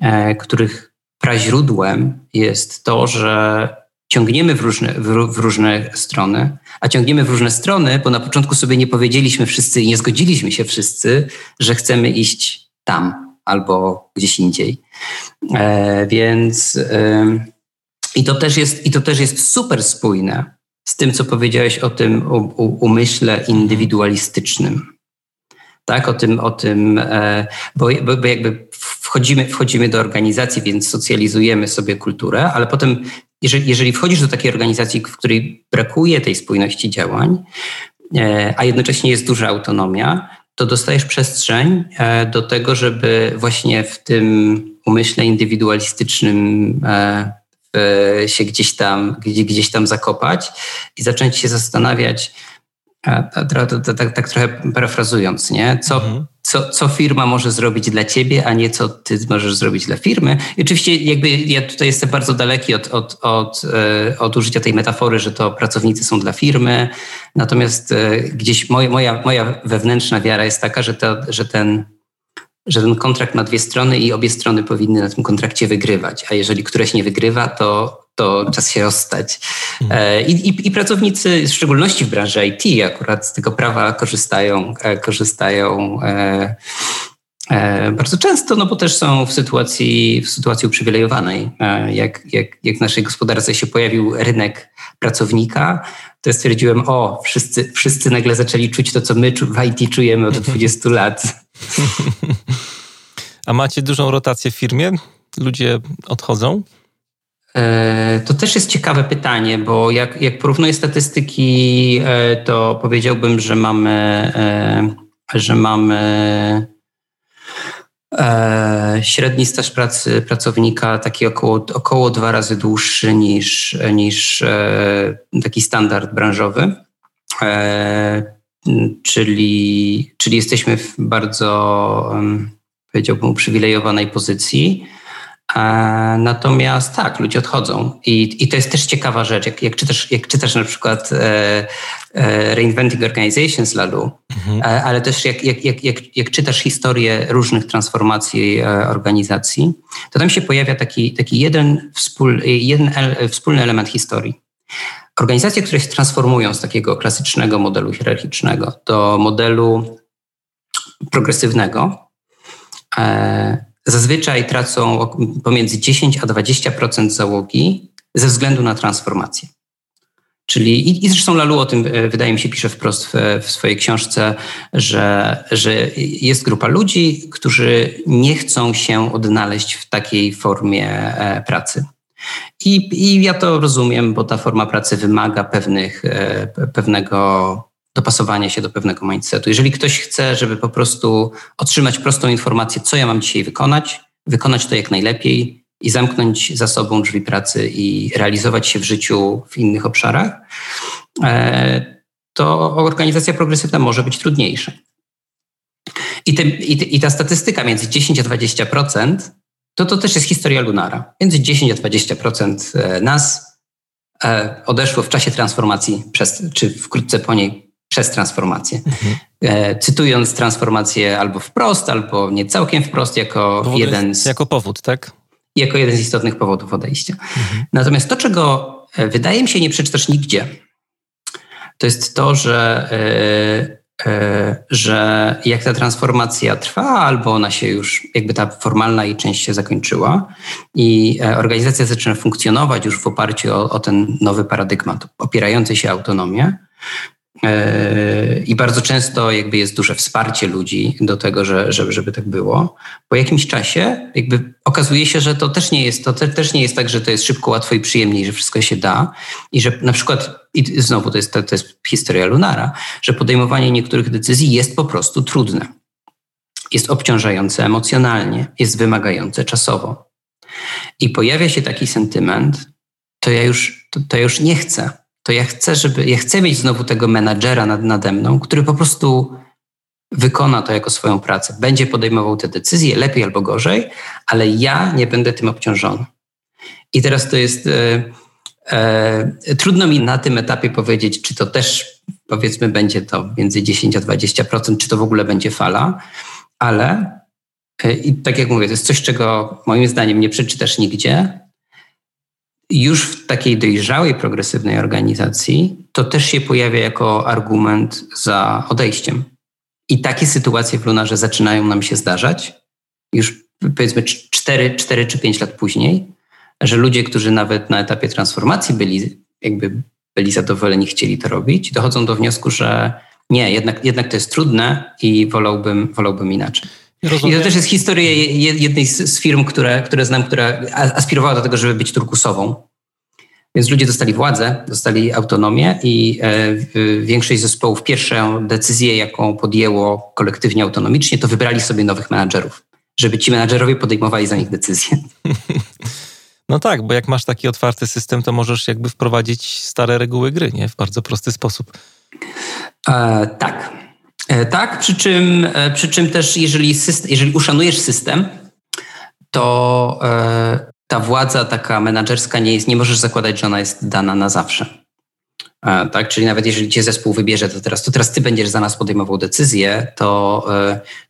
e, których praźródłem jest to, że ciągniemy w różne, w, w różne strony, a ciągniemy w różne strony, bo na początku sobie nie powiedzieliśmy wszyscy i nie zgodziliśmy się wszyscy, że chcemy iść tam albo gdzieś indziej. E, więc i to też jest, i to też jest super spójne z tym, co powiedziałeś o tym o, umyśle indywidualistycznym. Tak, o tym, o tym e, bo, bo jakby wchodzimy, wchodzimy do organizacji, więc socjalizujemy sobie kulturę, ale potem, jeżeli, jeżeli wchodzisz do takiej organizacji, w której brakuje tej spójności działań, e, a jednocześnie jest duża autonomia, to dostajesz przestrzeń e, do tego, żeby właśnie w tym umyśle indywidualistycznym się gdzieś tam, gdzieś tam zakopać i zacząć się zastanawiać, tak, tak trochę parafrazując, nie? Co, mhm. co, co firma może zrobić dla ciebie, a nie co ty możesz zrobić dla firmy. I oczywiście jakby ja tutaj jestem bardzo daleki od, od, od, e, od użycia tej metafory, że to pracownicy są dla firmy, natomiast e, gdzieś moja, moja, moja wewnętrzna wiara jest taka, że, to, że ten że ten kontrakt ma dwie strony i obie strony powinny na tym kontrakcie wygrywać, a jeżeli któreś nie wygrywa, to, to czas się rozstać. Mhm. E, I, i, I, pracownicy, w szczególności w branży IT, akurat z tego prawa korzystają, e, korzystają e, bardzo często, no bo też są w sytuacji, w sytuacji uprzywilejowanej. Jak, jak, jak w naszej gospodarce się pojawił rynek pracownika, to stwierdziłem, o, wszyscy, wszyscy nagle zaczęli czuć to, co my w IT czujemy od 20 lat. A macie dużą rotację w firmie? Ludzie odchodzą? E, to też jest ciekawe pytanie, bo jak, jak porównuję statystyki, e, to powiedziałbym, że mamy, e, że mamy średni staż pracy pracownika taki około, około dwa razy dłuższy niż, niż taki standard branżowy. Czyli, czyli jesteśmy w bardzo, powiedziałbym, uprzywilejowanej pozycji. Natomiast tak, ludzie odchodzą. I, i to jest też ciekawa rzecz. Jak, jak, czytasz, jak czytasz na przykład e, e, Reinventing Organizations Lalu, mhm. e, ale też jak, jak, jak, jak, jak czytasz historię różnych transformacji e, organizacji, to tam się pojawia taki, taki jeden, wspól, jeden el, wspólny element historii. Organizacje, które się transformują z takiego klasycznego modelu hierarchicznego do modelu progresywnego, e, zazwyczaj tracą pomiędzy 10 a 20% załogi ze względu na transformację. Czyli, i, i zresztą Lalu o tym, e, wydaje mi się, pisze wprost w, w, swojej książce, że, że jest grupa ludzi, którzy nie chcą się odnaleźć w takiej formie e, pracy. I, I ja to rozumiem, bo ta forma pracy wymaga pewnych, e, pewnego dopasowania się do pewnego mindsetu. Jeżeli ktoś chce, żeby po prostu otrzymać prostą informację, co ja mam dzisiaj wykonać, wykonać to jak najlepiej i zamknąć za sobą drzwi pracy i realizować się w życiu w innych obszarach, e, to organizacja progresywna może być trudniejsza. I, te, i, i ta statystyka między 10 a 20% to to też jest historia Lunara. Między 10 a 20% e, nas e, odeszło w czasie transformacji, przez, czy wkrótce po niej przez transformację. Mhm. E, cytując transformację albo wprost, albo nie całkiem wprost, jako jeden z. Jako powód, tak? Jako jeden z istotnych powodów odejścia. Mhm. Natomiast to, czego wydaje mi się nie przeczytasz nigdzie, to jest to, że że jak ta transformacja trwa, albo ona się już, jakby ta formalna jej część się zakończyła i e, organizacja zaczyna funkcjonować już w oparciu o, o ten nowy paradygmat, opierający się autonomię, E, I bardzo często jakby jest duże wsparcie ludzi do tego, że, żeby, żeby tak było. Po jakimś czasie jakby okazuje się, że to też nie jest, to te, też nie jest tak, że to jest szybko, łatwo i przyjemnie, że wszystko się da i że na przykład, i znowu to jest, to, to jest historia Lunara, że podejmowanie niektórych decyzji jest po prostu trudne. Jest obciążające emocjonalnie, jest wymagające czasowo. I pojawia się taki sentyment, to ja już, to, to ja już nie chcę to ja chcę, żeby, ja chcę mieć znowu tego menadżera nad, nade mną, który po prostu wykona to jako swoją pracę. Będzie podejmował te decyzje, lepiej albo gorzej, ale ja nie będę tym obciążony. I teraz to jest. E, e, trudno mi na tym etapie powiedzieć, czy to też powiedzmy będzie to między 10 a 20%, czy to w ogóle będzie fala, ale e, i tak jak mówię, to jest coś, czego moim zdaniem nie przeczytasz nigdzie, już w takiej dojrzałej, progresywnej organizacji to też się pojawia jako argument za odejściem. I takie sytuacje w Lunarze zaczynają nam się zdarzać już powiedzmy 4, 4 czy 5 lat później, że ludzie, którzy nawet na etapie transformacji byli jakby byli zadowoleni, chcieli to robić, dochodzą do wniosku, że nie, jednak, jednak to jest trudne i wolałbym, wolałbym inaczej. Rozumiem. I to też jest historia jednej z, firm, które, które znam, która aspirowała do tego, żeby być turkusową. Więc ludzie dostali władzę, dostali autonomię i e, większość zespołów pierwszą decyzję, jaką podjęło kolektywnie autonomicznie, to wybrali sobie nowych menadżerów, żeby ci menadżerowie podejmowali za nich decyzje. No tak, bo jak masz taki otwarty system, to możesz jakby wprowadzić stare reguły gry, nie? W bardzo prosty sposób. E, tak. E, tak, przy czym, e, przy czym też jeżeli, system, jeżeli uszanujesz system, to e, ta władza taka menedżerska nie jest, nie możesz zakładać, że ona jest dana na zawsze. Tak, czyli nawet jeżeli cię zespół wybierze, to teraz, to teraz ty będziesz za nas podejmował decyzję, to,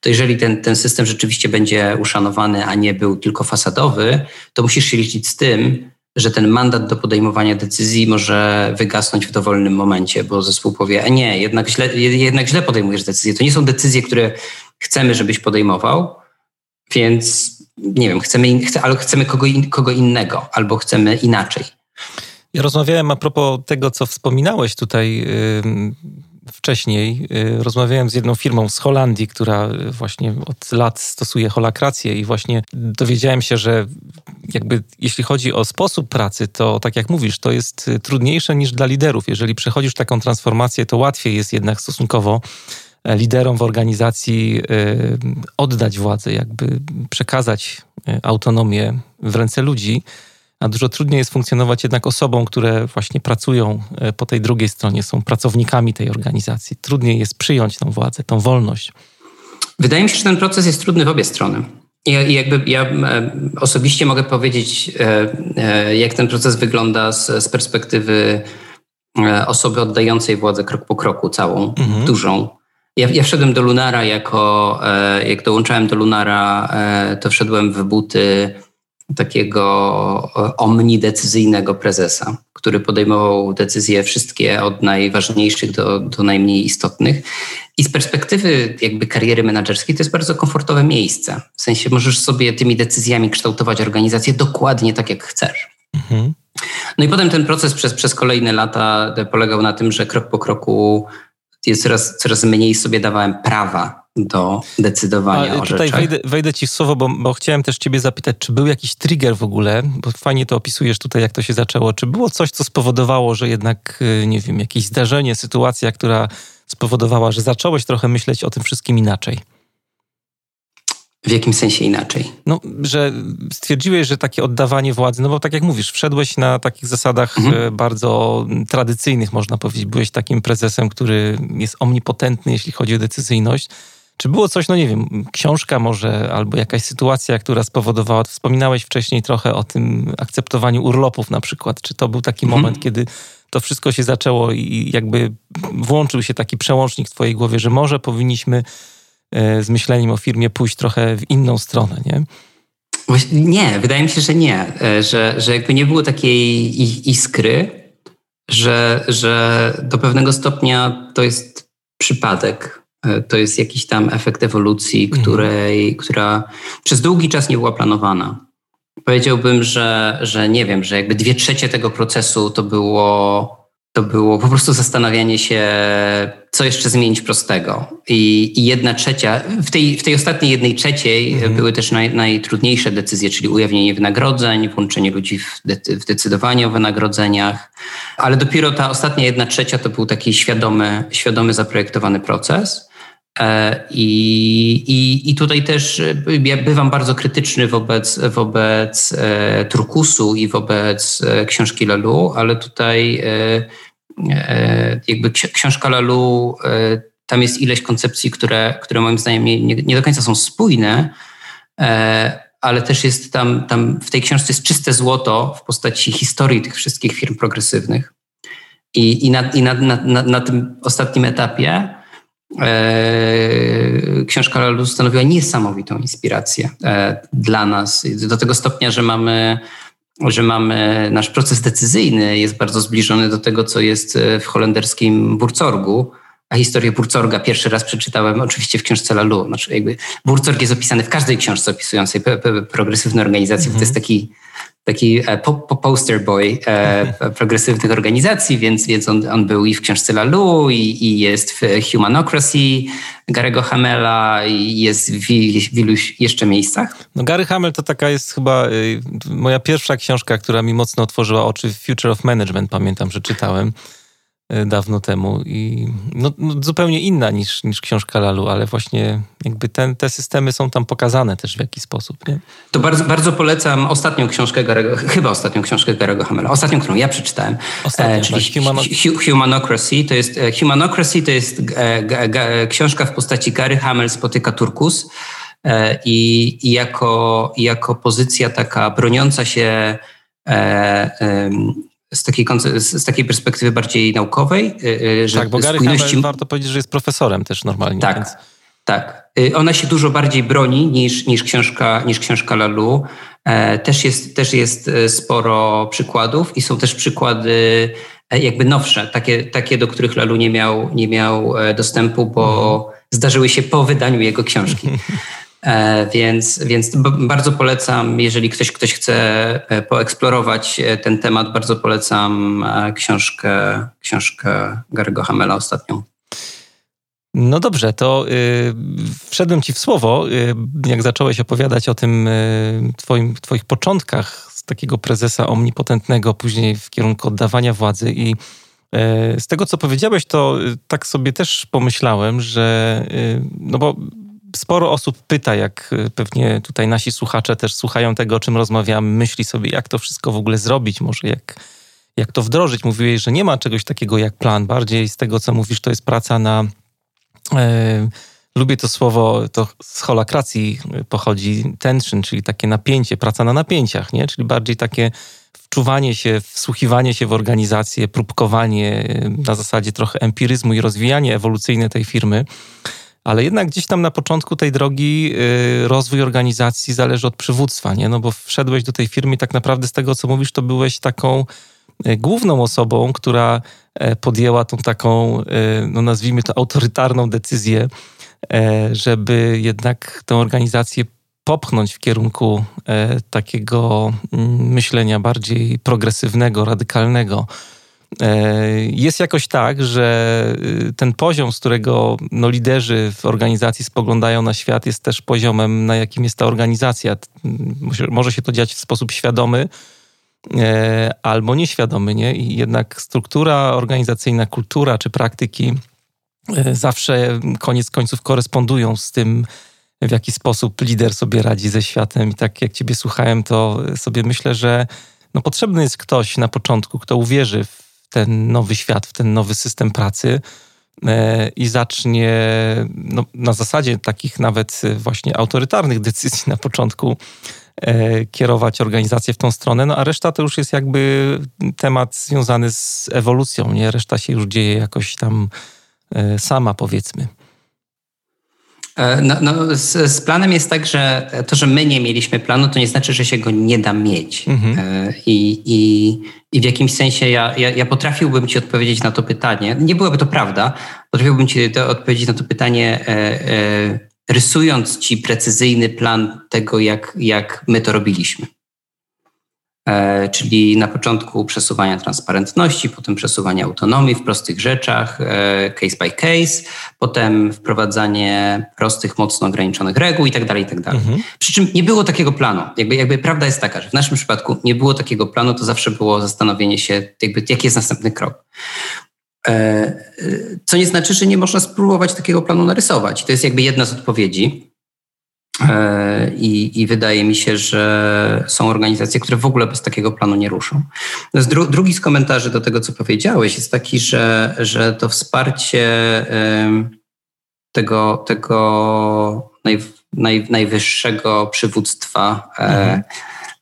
to jeżeli ten, ten system rzeczywiście będzie uszanowany, a nie był tylko fasadowy, to musisz się liczyć z tym, że ten mandat do podejmowania decyzji może wygasnąć w dowolnym momencie, bo zespół powie, e nie, jednak źle, jednak źle podejmujesz decyzje. To nie są decyzje, które chcemy, żebyś podejmował, więc nie wiem, chcemy, ale chcemy kogo, in, kogo innego albo chcemy inaczej. Ja rozmawiałem a propos tego, co wspominałeś tutaj yy, wcześniej. Yy, rozmawiałem z jedną firmą z Holandii, która właśnie od lat stosuje holakrację i właśnie dowiedziałem się, że jakby jeśli chodzi o sposób pracy, to tak jak mówisz, to jest trudniejsze niż dla liderów. Jeżeli przechodzisz taką transformację, to łatwiej jest jednak stosunkowo e, liderom w organizacji oddać władzę, jakby przekazać autonomię w ręce ludzi, a dużo trudniej jest funkcjonować jednak osobom, które właśnie pracują po tej drugiej stronie, są pracownikami tej organizacji. Trudniej jest przyjąć tą władzę, tą wolność. Wydaje mi się, że ten proces jest trudny w obie strony. I jakby ja e, osobiście mogę powiedzieć, e, e, jak ten proces wygląda z, z perspektywy osoby oddającej władzę krok po kroku, całą, mhm. dużą. Ja, ja wszedłem do Lunara jako, jak dołączałem do Lunara, to wszedłem w buty takiego omnidecyzyjnego prezesa, który podejmował decyzje wszystkie od najważniejszych do, do najmniej istotnych. I z perspektywy jakby kariery menedżerskiej to jest bardzo komfortowe miejsce. W sensie możesz sobie tymi decyzjami kształtować organizację dokładnie tak, jak chcesz. Mhm. No i potem ten proces przez, przez kolejne lata polegał na tym, że krok po kroku jest coraz, coraz mniej sobie dawałem prawa do decydowania A, o Tutaj wejdę, wejdę, ci w słowo, bo, bo, chciałem też ciebie zapytać, czy był jakiś trigger w ogóle, bo fajnie to opisujesz tutaj, jak to się zaczęło. Czy było coś, co spowodowało, że jednak, y, nie wiem, jakieś zdarzenie, sytuacja, która spowodowała, że zacząłeś trochę myśleć o tym wszystkim inaczej? W jakim sensie inaczej? No, że stwierdziłeś, że takie oddawanie władzy, no bo tak jak mówisz, wszedłeś na takich zasadach mhm. E, bardzo tradycyjnych, można powiedzieć. Byłeś takim prezesem, który jest omnipotentny, jeśli chodzi o decyzyjność. Czy było coś, no nie wiem, książka może, albo jakaś sytuacja, która spowodowała, wspominałeś wcześniej trochę o tym akceptowaniu urlopów na przykład. Czy to był taki mhm. moment, kiedy to wszystko się zaczęło i jakby włączył się taki przełącznik w twojej głowie, że może powinniśmy e, z myśleniem o firmie pójść trochę w inną stronę, nie? Nie, wydaje mi się, że nie. E, że, że jakby nie było takiej iskry, że, że do pewnego stopnia to jest przypadek. E, to jest jakiś tam efekt ewolucji, mhm. której, która przez długi czas nie była planowana. Powiedziałbym, że, że nie wiem, że jakby dwie trzecie tego procesu to było, to było po prostu zastanawianie się, co jeszcze zmienić prostego. I, i jedna trzecia, w tej, w tej ostatniej jednej trzeciej mhm. były też naj, najtrudniejsze decyzje, czyli ujawnienie wynagrodzeń, włączenie ludzi w, de, w decydowanie o wynagrodzeniach, ale dopiero ta ostatnia jedna trzecia to był taki świadomy, świadomy zaprojektowany proces. E, I, i, I tutaj też e, ja bywam bardzo krytyczny wobec, wobec e, Turkusu i wobec książki Lalu, ale tutaj jakby książka Lalu, tam jest ileś koncepcji, które, które moim zdaniem nie, nie do końca są spójne, ale też jest tam, tam w tej książce jest czyste złoto w postaci historii tych wszystkich firm progresywnych. I, i, na, i na, na, na tym ostatnim etapie książka Lalu stanowiła niesamowitą inspirację e, dla nas. Do tego stopnia, że mamy, że mamy nasz proces decyzyjny jest bardzo zbliżony do tego, co jest w holenderskim Burzorgu. A historię Burzorga pierwszy raz przeczytałem oczywiście w książce Lalu. Znaczy jakby Burzorg jest opisany w każdej książce opisującej progresywne organizacje. Mm -hmm. To jest taki taki e, po, po poster boy e, progresywnych organizacji, więc, więc on, on był i w książce Lalu, i, i jest w Humanocracy Garego Hamela, i jest w, w iluś jeszcze miejscach. No Gary Hamel to taka jest chyba y, moja pierwsza książka, która mi mocno otworzyła oczy. Future of Management, pamiętam, że czytałem. E, dawno temu i no, no, zupełnie inna niż, niż książka Lalu, ale właśnie jakby ten, te systemy są tam pokazane też w jakiś sposób. Nie? To bardzo, bardzo polecam ostatnią książkę Garego, chyba ostatnią książkę Garego Hamela, ostatnią, którą ja przeczytałem, ostatnią, e, czyli tak, Humano... Humanocracy. To jest, e, Humanocracy to jest e, książka w postaci Gary Hamel spotyka Turkus e, i, i jako, jako pozycja taka broniąca się z takiej, z takiej perspektywy bardziej naukowej. Że tak, bo Gary spójności... Hamel, warto powiedzieć, że jest profesorem też normalnie. Tak, więc... tak. Ona się dużo bardziej broni niż, niż, książka, niż książka Lalu. Też jest, też jest sporo przykładów i są też przykłady jakby nowsze, takie, takie do których Lalu nie miał, nie miał dostępu, bo mhm. zdarzyły się po wydaniu jego książki. E, więc, więc bardzo polecam, jeżeli ktoś, ktoś chce e, poeksplorować e, ten temat, bardzo polecam książkę, książkę Gary'ego Hamela ostatnią. No dobrze, to y, wszedłem ci w słowo, y, jak zacząłeś opowiadać o tym y, twoim, twoich początkach z takiego prezesa omnipotentnego, później w kierunku oddawania władzy i y, z tego, co powiedziałeś, to y, tak sobie też pomyślałem, że no bo sporo osób pyta, jak y, pewnie tutaj nasi słuchacze też słuchają tego, o czym rozmawiamy, myśli sobie, jak to wszystko w ogóle zrobić, może jak, jak to wdrożyć. Mówiłeś, że nie ma czegoś takiego jak plan. Bardziej z tego, co mówisz, to jest praca na. E, lubię to słowo, to z holakracji pochodzi tension, czyli takie napięcie, praca na napięciach, nie? Czyli bardziej takie wczuwanie się, wsłuchiwanie się w organizację, próbkowanie y, na zasadzie trochę empiryzmu i rozwijanie ewolucyjne tej firmy. Ale jednak gdzieś tam na początku tej drogi y, rozwój organizacji zależy od przywództwa, nie? No bo wszedłeś do tej firmy i tak naprawdę z tego, co mówisz, to byłeś taką y, główną osobą, która e, podjęła tą taką, y, no nazwijmy to, autorytarną decyzję, e, żeby jednak tę organizację popchnąć w kierunku e, takiego mm, myślenia bardziej progresywnego, radykalnego. E, jest jakoś tak, że y, ten poziom, z którego no, liderzy w organizacji spoglądają na świat, jest też poziomem, na jakim jest ta organizacja. Może się to dziać w sposób świadomy e, albo nieświadomy, nie? I jednak struktura organizacyjna, kultura czy praktyki e, zawsze koniec końców korespondują z tym, w jaki sposób lider sobie radzi ze światem. I tak jak Ciebie słuchałem, to sobie myślę, że no, potrzebny jest ktoś na początku, kto uwierzy w ten nowy świat, w ten nowy system pracy e, i zacznie no, na zasadzie takich nawet właśnie autorytarnych decyzji na początku e, kierować organizację w tą stronę, no a reszta to już jest jakby temat związany z ewolucją, nie? Reszta się już dzieje jakoś tam e, sama, powiedzmy. E, no, no z, z, planem jest tak, że to, że my nie mieliśmy planu, to nie znaczy, że się go nie da mieć. Mhm. E, I, i, I w jakimś sensie ja, ja, ja, potrafiłbym Ci odpowiedzieć na to pytanie. Nie byłoby to prawda. Potrafiłbym Ci to, odpowiedzieć na to pytanie, e, e, rysując Ci precyzyjny plan tego, jak, jak my to robiliśmy. E, czyli na początku przesuwania transparentności, potem przesuwania autonomii w prostych rzeczach, e, case by case, potem wprowadzanie prostych, mocno ograniczonych reguł itd. Tak itd. Tak mhm. Przy czym nie było takiego planu. Jakby, jakby prawda jest taka, że w naszym przypadku nie było takiego planu, to zawsze było zastanowienie się, jakby, jaki jest następny krok. E, co nie znaczy, że nie można spróbować takiego planu narysować. To jest jakby jedna z odpowiedzi. E, I, I, wydaje mi się, że są organizacje, które w ogóle bez takiego planu nie ruszą. Dru, drugi z komentarzy do tego, co powiedziałeś, jest taki, że, że to wsparcie tego, tego naj, naj, najwyższego przywództwa e, mhm.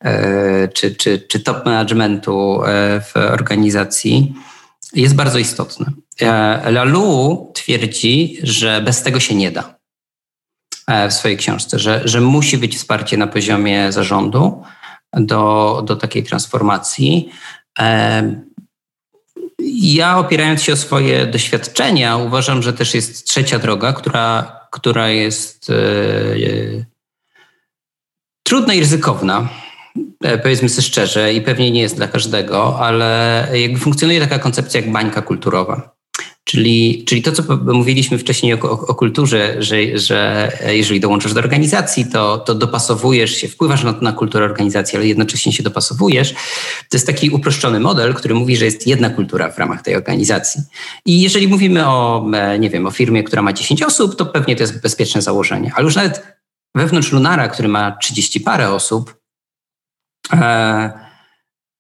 e, czy, czy, czy top managementu w organizacji jest bardzo istotne. Lalu twierdzi, że bez tego się nie da. E, w swojej książce, że, że musi być wsparcie na poziomie zarządu do, do takiej transformacji. E, ja opierając się o swoje doświadczenia, uważam, że też jest trzecia droga, która, która jest e, trudna i ryzykowna. Powiedzmy sobie szczerze, i pewnie nie jest dla każdego, ale jakby funkcjonuje taka koncepcja jak bańka kulturowa. Czyli, czyli to, co mówiliśmy wcześniej o, o, o, kulturze, że, że jeżeli dołączysz do organizacji, to, to dopasowujesz się, wpływasz na, na kulturę organizacji, ale jednocześnie się dopasowujesz. To jest taki uproszczony model, który mówi, że jest jedna kultura w ramach tej organizacji. I jeżeli mówimy o, e, nie wiem, o firmie, która ma 10 osób, to pewnie to jest bezpieczne założenie. Ale już nawet wewnątrz Lunara, który ma 30 parę osób, e,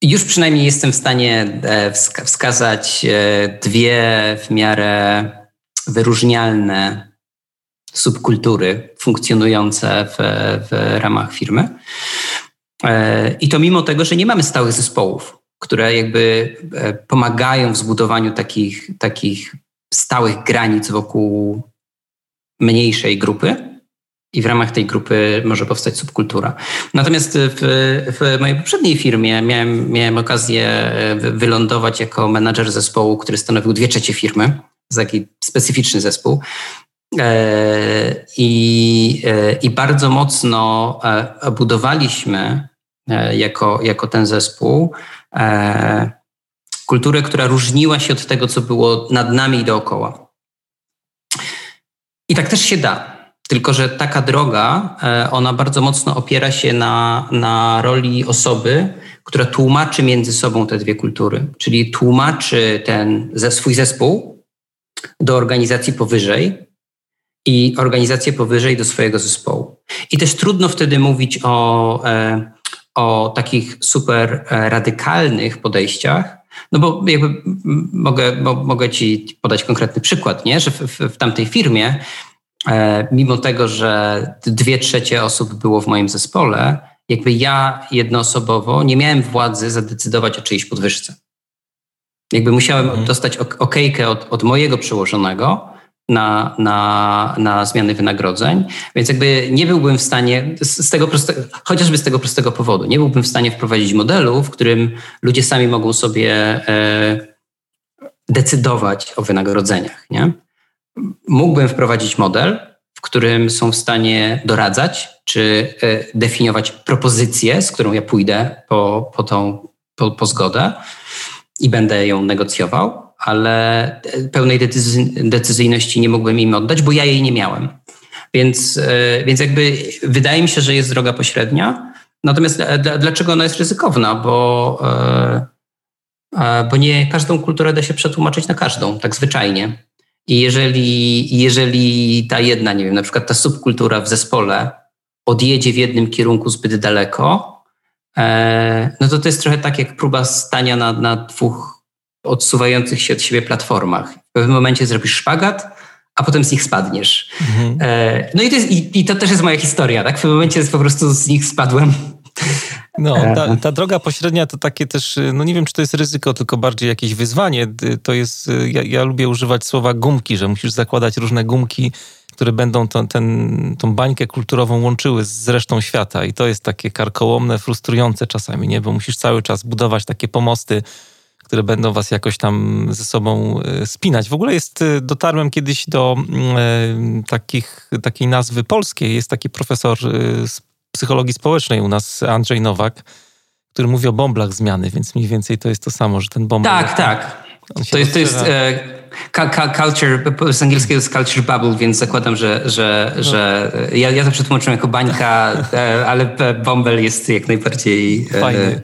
już przynajmniej jestem w stanie e, wskazać e, dwie w miarę wyróżnialne subkultury funkcjonujące w, w ramach firmy. E, I to mimo tego, że nie mamy stałych zespołów. które jakby pomagają w zbudowaniu takich, takich stałych granic wokół mniejszej grupy. I w ramach tej grupy może powstać subkultura. Natomiast w, w mojej poprzedniej firmie miałem, miałem okazję e, wylądować jako menadżer zespołu, który stanowił dwie trzecie firmy. Taki specyficzny zespół. E, I, I bardzo mocno budowaliśmy jako, jako ten zespół e, kulturę, która różniła się od tego, co było nad nami i dookoła. I tak też się da. Tylko, że taka droga, e, ona bardzo mocno opiera się na, na roli osoby, która tłumaczy między sobą te dwie kultury. Czyli tłumaczy ten ze swój zespół do organizacji powyżej i organizację powyżej do swojego zespołu. I też trudno wtedy mówić o, e, o takich super e, radykalnych podejściach, no bo jakby mogę, mogę ci podać konkretny przykład, nie? że w, w, w tamtej firmie, mimo tego, że dwie trzecie osób było w moim zespole, jakby ja jednoosobowo nie miałem władzy zadecydować o czyjejś podwyżce. Jakby musiałem mhm. dostać okejkę od, od mojego przełożonego, na, na, na zmiany wynagrodzeń. Więc jakby nie byłbym w stanie, z tego prostego, chociażby z tego prostego powodu, nie byłbym w stanie wprowadzić modelu, w którym ludzie sami mogą sobie e, decydować o wynagrodzeniach. Nie? Mógłbym wprowadzić model, w którym są w stanie doradzać czy e, definiować propozycję, z którą ja pójdę po, po, tą, po, po zgodę i będę ją negocjował ale pełnej decyzyjności nie mógłbym im oddać, bo ja jej nie miałem. Więc, e, więc jakby wydaje mi się, że jest droga pośrednia. Natomiast dlaczego ona jest ryzykowna? Bo, e, bo nie każdą kulturę da się przetłumaczyć na każdą, tak zwyczajnie. I jeżeli, jeżeli ta jedna, nie wiem, na przykład ta subkultura w zespole odjedzie w jednym kierunku zbyt daleko, e, no to to jest trochę tak jak próba stania na, na dwóch odsuwających się od siebie platformach. W pewnym momencie zrobisz szpagat, a potem z nich spadniesz. Mhm. E, no i to, jest, i, i to też jest moja historia, tak? W pewnym momencie po prostu z nich spadłem. No, e. ta, ta, droga pośrednia to takie też, no nie wiem, czy to jest ryzyko, tylko bardziej jakieś wyzwanie. To jest, ja, ja lubię używać słowa gumki, że musisz zakładać różne gumki, które będą to, ten, tą bańkę kulturową łączyły z resztą świata. I to jest takie karkołomne, frustrujące czasami, nie? Bo musisz cały czas budować takie pomosty, które będą was jakoś tam ze sobą spinać. W ogóle jest, dotarłem kiedyś do e, takich, takiej nazwy polskiej. Jest taki profesor z psychologii społecznej u nas, Andrzej Nowak, który mówi o bąblach zmiany, więc mniej więcej to jest to samo, że ten bąbel... Tak, tak. To jest, to jest e, culture, z angielskiego jest culture bubble, więc zakładam, że, że, no. że ja, ja to przetłumaczyłem jako bańka, ale bąbel jest jak najbardziej... Fajny.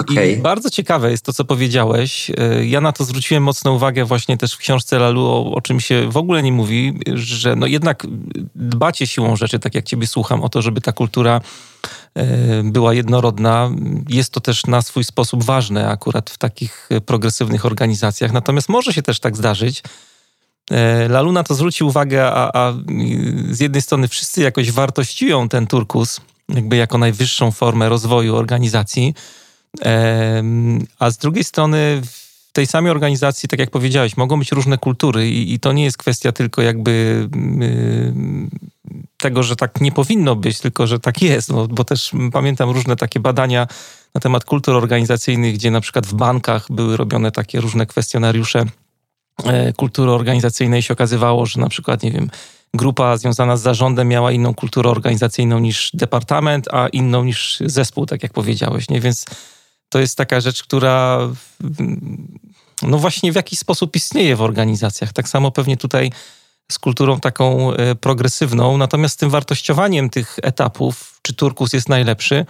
Okay. I bardzo ciekawe jest to, co powiedziałeś. Y, ja na to zwróciłem mocną uwagę właśnie też w książce Lalu, o, o czym się w ogóle nie mówi, że no jednak dbacie siłą rzeczy, tak jak ciebie słucham, o to, żeby ta kultura y, była jednorodna. Jest to też na swój sposób ważne akurat w takich progresywnych organizacjach. Natomiast może się też tak zdarzyć, y, Lalu na to zwrócił uwagę, a, a z jednej strony wszyscy jakoś wartościują ten turkus, jakby jako najwyższą formę rozwoju organizacji, a z drugiej strony w tej samej organizacji, tak jak powiedziałeś, mogą być różne kultury i, i to nie jest kwestia tylko jakby tego, że tak nie powinno być, tylko że tak jest, no, bo też pamiętam różne takie badania na temat kultur organizacyjnych, gdzie na przykład w bankach były robione takie różne kwestionariusze e, kultury organizacyjnej się okazywało, że na przykład, nie wiem, grupa związana z zarządem miała inną kulturę organizacyjną niż departament, a inną niż zespół, tak jak powiedziałeś, nie? Więc to jest taka rzecz, która no właśnie w jakiś sposób istnieje w organizacjach. Tak samo pewnie tutaj z kulturą taką e, progresywną, natomiast tym wartościowaniem tych etapów, czy Turkus jest najlepszy,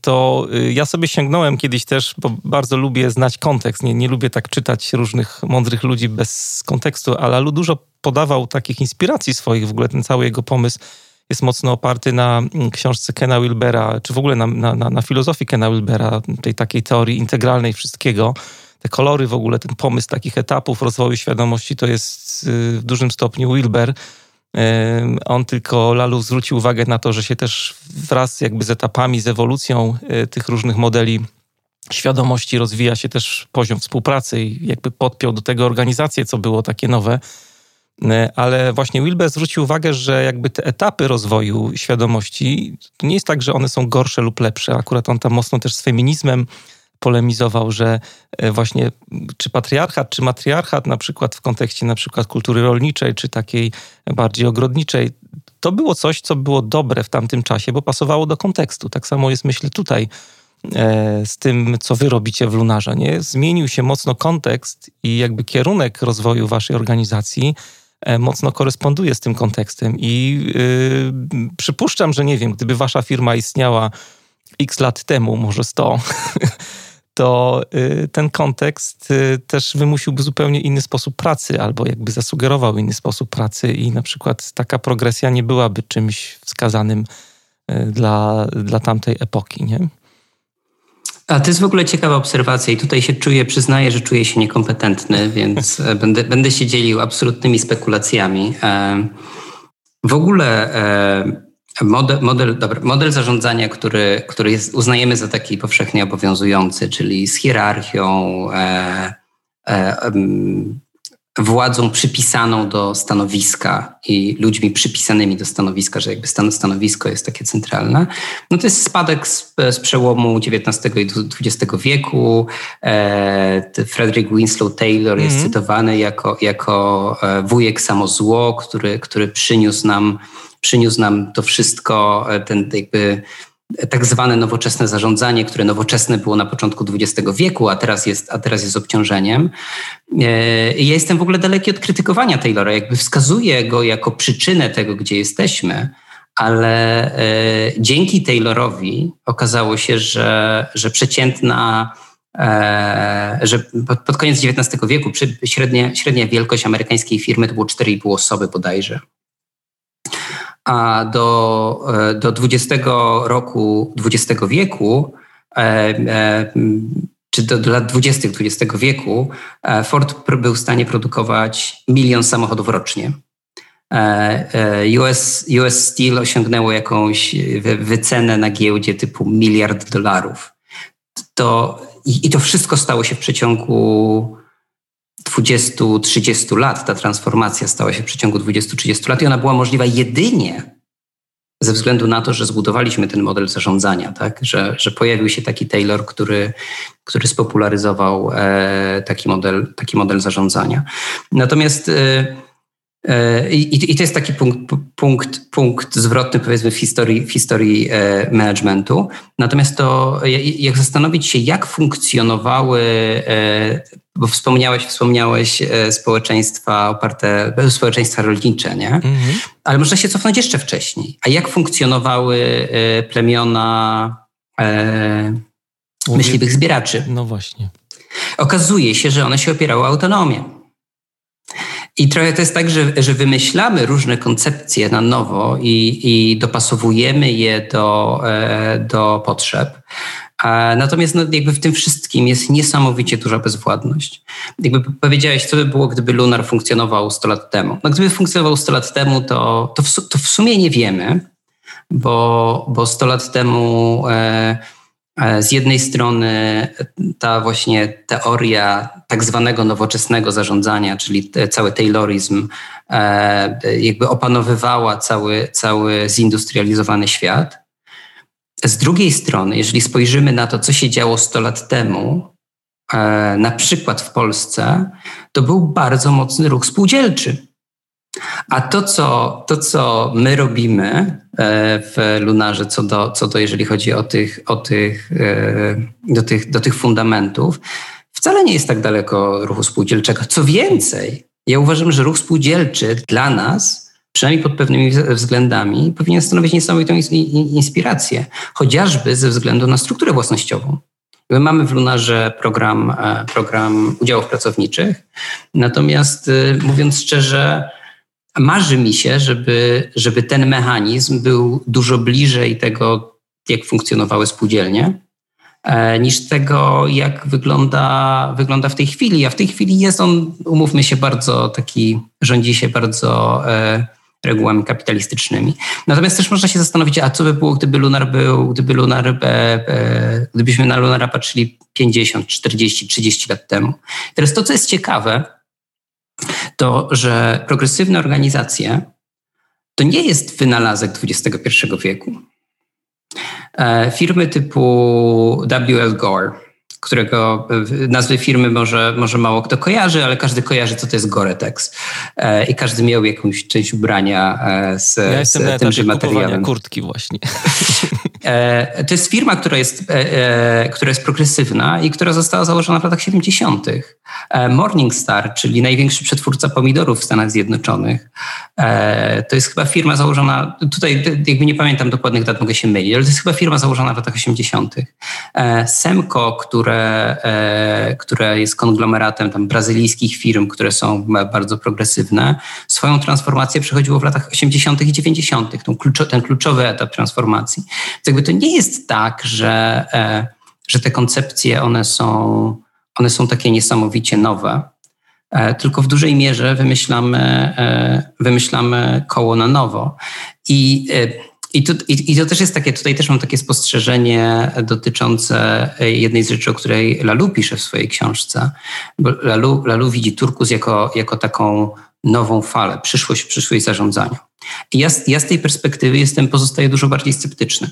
to e, ja sobie sięgnąłem kiedyś też, bo bardzo lubię znać kontekst. Nie, nie lubię tak czytać różnych mądrych ludzi bez kontekstu, ale dużo podawał takich inspiracji swoich. W ogóle ten cały jego pomysł jest mocno oparty na mm, książce Kena Wilbera, czy w ogóle na, na, na filozofii Kena Wilbera, tej takiej teorii integralnej wszystkiego. Te kolory w ogóle, ten pomysł takich etapów rozwoju świadomości to jest y, w dużym stopniu Wilber. On tylko Lalu zwrócił uwagę na to, że się też wraz jakby z etapami, z ewolucją y, tych różnych modeli świadomości rozwija się też poziom współpracy i jakby podpiął do tego organizację, co było takie nowe. E, ale właśnie Wilber zwrócił uwagę, że jakby te etapy rozwoju świadomości, to nie jest tak, że one są gorsze lub lepsze. Akurat on tam mocno też z feminizmem polemizował, że e, właśnie czy patriarchat, czy matriarchat na przykład w kontekście na przykład kultury rolniczej, czy takiej bardziej ogrodniczej, to było coś, co było dobre w tamtym czasie, bo pasowało do kontekstu. Tak samo jest myślę tutaj e, z tym, co wy robicie w Lunarze. Nie? Zmienił się mocno kontekst i jakby kierunek rozwoju waszej organizacji e, mocno koresponduje z tym kontekstem. I yy, przypuszczam, że nie wiem, gdyby wasza firma istniała x lat temu, może 100, to y, ten kontekst y, też wymusiłby zupełnie inny sposób pracy, albo jakby zasugerował inny sposób pracy, i na przykład taka progresja nie byłaby czymś wskazanym y, dla, dla tamtej epoki, nie? A to jest w ogóle ciekawa obserwacja i tutaj się czuję, przyznaję, że czuję się niekompetentny, więc e, będę, będę się dzielił absolutnymi spekulacjami. E, w ogóle e, Model, model, dobra, model zarządzania, który, który jest, uznajemy za taki powszechnie obowiązujący, czyli z hierarchią, e, e, władzą przypisaną do stanowiska i ludźmi przypisanymi do stanowiska, że jakby stan, stanowisko jest takie centralne, no to jest spadek z, z przełomu XIX i XX wieku. E, Frederick Winslow Taylor mm. jest mhm. cytowany jako, jako e, wujek samozło, który, który przyniósł nam przyniósł nam to wszystko, e, ten jakby tak zwane nowoczesne zarządzanie, które nowoczesne było na początku XX wieku, a teraz jest, a teraz jest obciążeniem. E, ja jestem w ogóle daleki od krytykowania Taylora, jakby wskazuję go jako przyczynę tego, gdzie jesteśmy, ale e, dzięki Taylorowi okazało się, że, że przeciętna że pod, koniec XIX wieku średnia, średnia wielkość amerykańskiej firmy to było 4,5 osoby bodajże a do, e, do 20 roku XX wieku, e, e, czy do, do lat 20. XX wieku, Ford był w stanie produkować milion samochodów rocznie. US, US Steel osiągnęło jakąś wycenę na giełdzie typu miliard dolarów. To, i, I to wszystko stało się w przeciągu 20-30 lat. Ta transformacja stała się w przeciągu 20-30 lat i ona była możliwa jedynie ze względu na to, że zbudowaliśmy ten model zarządzania, tak? że, że pojawił się taki Taylor, który, który spopularyzował e, taki, model, taki model zarządzania. Natomiast e, i, I, to jest taki punkt, punkt, punkt zwrotny, powiedzmy, w historii, w historii e, managementu. Natomiast to, jak zastanowić się, jak funkcjonowały e, bo wspomniałeś, wspomniałeś e, społeczeństwa oparte, społeczeństwa rolnicze, nie? Mhm. Ale można się cofnąć jeszcze wcześniej. A jak funkcjonowały e, plemiona e, myśliwych zbieraczy? No właśnie. Okazuje się, że one się opierały o autonomię. I trochę to jest tak, że, że wymyślamy różne koncepcje na nowo i, i dopasowujemy je do, do potrzeb. Natomiast no, jakby w tym wszystkim jest niesamowicie duża bezwładność. Jakby powiedziałeś, co by było, gdyby Lunar funkcjonował 100 lat temu. No, gdyby funkcjonował 100 lat temu, to, to, w, to w sumie nie wiemy, bo, bo 100 lat temu e, e, z jednej strony ta właśnie teoria tak zwanego nowoczesnego zarządzania, czyli cały Taylorizm, e, jakby opanowywała cały, cały zindustrializowany świat. Z drugiej strony, jeżeli spojrzymy na to, co się działo 100 lat temu, e, na przykład w Polsce, to był bardzo mocny ruch spółdzielczy. A to, co, to, co my robimy e, w Lunarze, co do, co do jeżeli chodzi o tych, o tych, e, do, tych, do tych fundamentów, wcale nie jest tak daleko ruchu spółdzielczego. Co więcej, ja uważam, że ruch spółdzielczy dla nas przynajmniej pod pewnymi względami, powinien stanowić niesamowitą inspirację, chociażby ze względu na strukturę własnościową. My mamy w Lunarze program, e, program udziałów pracowniczych, natomiast mówiąc szczerze, marzy mi się, żeby, żeby ten mechanizm był dużo bliżej tego, jak funkcjonowały spółdzielnie, e, niż tego, jak wygląda, wygląda w tej chwili. A w tej chwili jest on, umówmy się, bardzo taki, rządzi się bardzo regułami kapitalistycznymi. Natomiast też można się zastanowić, a co by było, gdyby Lunar był, gdyby Lunar, e, e, gdybyśmy na Lunara patrzyli 50, 40, 30 lat temu. Teraz to, co jest ciekawe, to, że progresywne organizacje to nie jest wynalazek XXI wieku. E, firmy typu W.L. Gore, którego nazwy firmy może, może mało kto kojarzy, ale każdy kojarzy, co to jest Gore-Tex. E, I każdy miał jakąś część ubrania e, z, ja z tymże materiałem. kurtki właśnie. E, to jest firma, która jest, która jest progresywna i która została założona w latach 70. Morningstar, czyli największy przetwórca pomidorów w Stanach Zjednoczonych, to jest chyba firma założona, tutaj jakby nie pamiętam dokładnych dat, mogę się mylić, ale to jest chyba firma założona w latach 80. Semco, które, e, które jest konglomeratem tam brazylijskich firm, które są bardzo progresywne, swoją transformację przechodziło w latach 80. i 90., ten, kluczo, ten kluczowy etap transformacji. Jakby to nie jest tak, że, e, że te koncepcje one są, one są takie niesamowicie nowe, e, tylko w dużej mierze wymyślamy, wymyślamy koło na nowo. I i to, i, I to też jest takie, tutaj też mam takie spostrzeżenie dotyczące jednej z rzeczy, o której Lalu pisze w swojej książce. Bo Lalu, Lalu widzi Turkus jako, jako taką nową falę, przyszłość, przyszłość zarządzania. I ja, ja z tej perspektywy jestem, pozostaję dużo bardziej sceptyczny.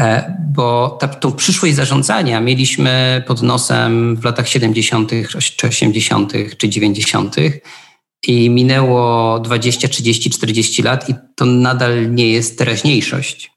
E, bo ta, tą przyszłość zarządzania mieliśmy pod nosem w latach 70., czy 80., czy 90., i minęło 20, 30, 40 lat i to nadal nie jest teraźniejszość.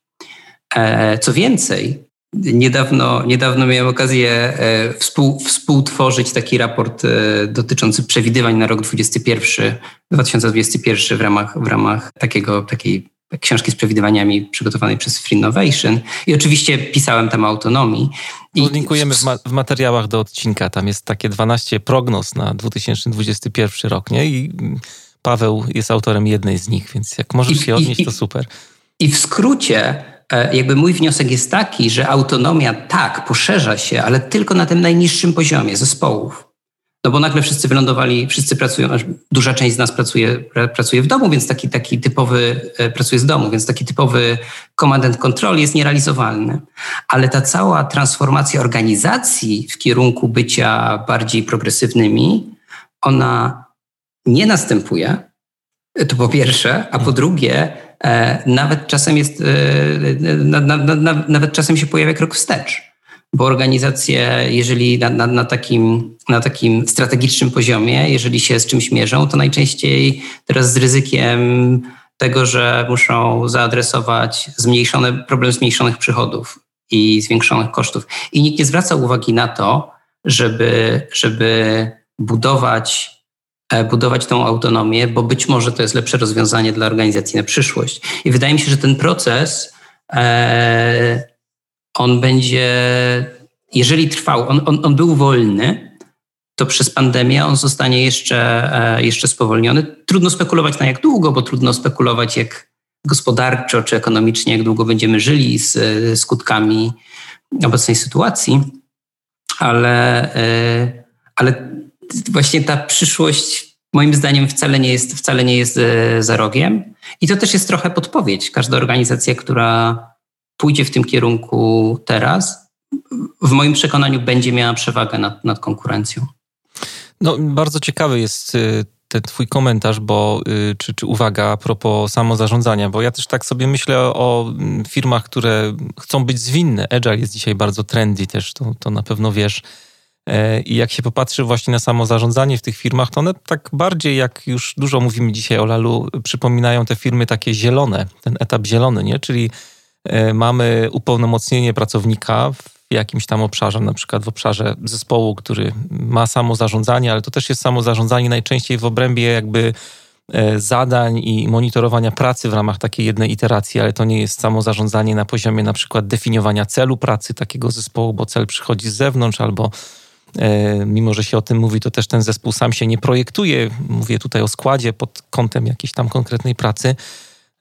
E, co więcej, niedawno, niedawno miałem okazję e, współ, współtworzyć taki raport dotyczący przewidywań na rok 2021, 2021 w ramach, w ramach takiego, takiej książki z przewidywaniami przygotowanej przez Free Innovation. I oczywiście pisałem tam o autonomii. I... Linkujemy w, ma w, materiałach do odcinka. Tam jest takie 12 prognoz na 2021 rok, nie? I Paweł jest autorem jednej z nich, więc jak możesz I, się odnieść, i, to super. I w skrócie, e, jakby mój wniosek jest taki, że autonomia tak poszerza się, ale tylko na tym najniższym poziomie zespołów. No bo nagle wszyscy wylądowali, wszyscy pracują, duża część z nas pracuje, pracuje w domu, więc taki, taki typowy, e, pracuje z domu, więc taki typowy command and control jest nierealizowalny. Ale ta cała transformacja organizacji w kierunku bycia bardziej progresywnymi, ona nie następuje, to po pierwsze, a po drugie, e, nawet czasem jest, e, nawet czasem się pojawia krok wstecz bo organizacje, jeżeli na, na, na, takim, na takim strategicznym poziomie, jeżeli się z czymś mierzą, to najczęściej teraz z ryzykiem tego, że muszą zaadresować zmniejszone, problem zmniejszonych przychodów i zwiększonych kosztów. I nikt nie zwraca uwagi na to, żeby, żeby budować, e, budować tą autonomię, bo być może to jest lepsze rozwiązanie dla organizacji na przyszłość. I wydaje mi się, że ten proces e, on będzie, jeżeli trwał, on, on, on był wolny, to przez pandemię on zostanie jeszcze, e, jeszcze spowolniony. Trudno spekulować na jak długo, bo trudno spekulować jak gospodarczo czy ekonomicznie, jak długo będziemy żyli z skutkami obecnej sytuacji, ale, e, ale właśnie ta przyszłość moim zdaniem wcale nie jest, wcale nie jest e, za rogiem. I to też jest trochę podpowiedź. Każda organizacja, która pójdzie w tym kierunku teraz, w moim przekonaniu będzie miała przewagę nad, nad konkurencją. No, bardzo ciekawy jest y, ten twój komentarz, bo y, czy, czy uwaga a propos samozarządzania, bo ja też tak sobie myślę o mm, firmach, które chcą być zwinne. Agile jest dzisiaj bardzo trendy też, to, to na pewno wiesz. E, I jak się popatrzy właśnie na samozarządzanie w tych firmach, to one tak bardziej, jak już dużo mówimy dzisiaj o Lalu, przypominają te firmy takie zielone, ten etap zielony, nie? Czyli mamy upełnomocnienie pracownika w jakimś tam obszarze, na przykład w obszarze zespołu, który ma samo zarządzanie, ale to też jest samo zarządzanie najczęściej w obrębie jakby e, zadań i monitorowania pracy w ramach takiej jednej iteracji, ale to nie jest samo zarządzanie na poziomie na przykład definiowania celu pracy takiego zespołu, bo cel przychodzi z zewnątrz albo e, mimo, że się o tym mówi, to też ten zespół sam się nie projektuje. Mówię tutaj o składzie pod kątem jakiejś tam konkretnej pracy.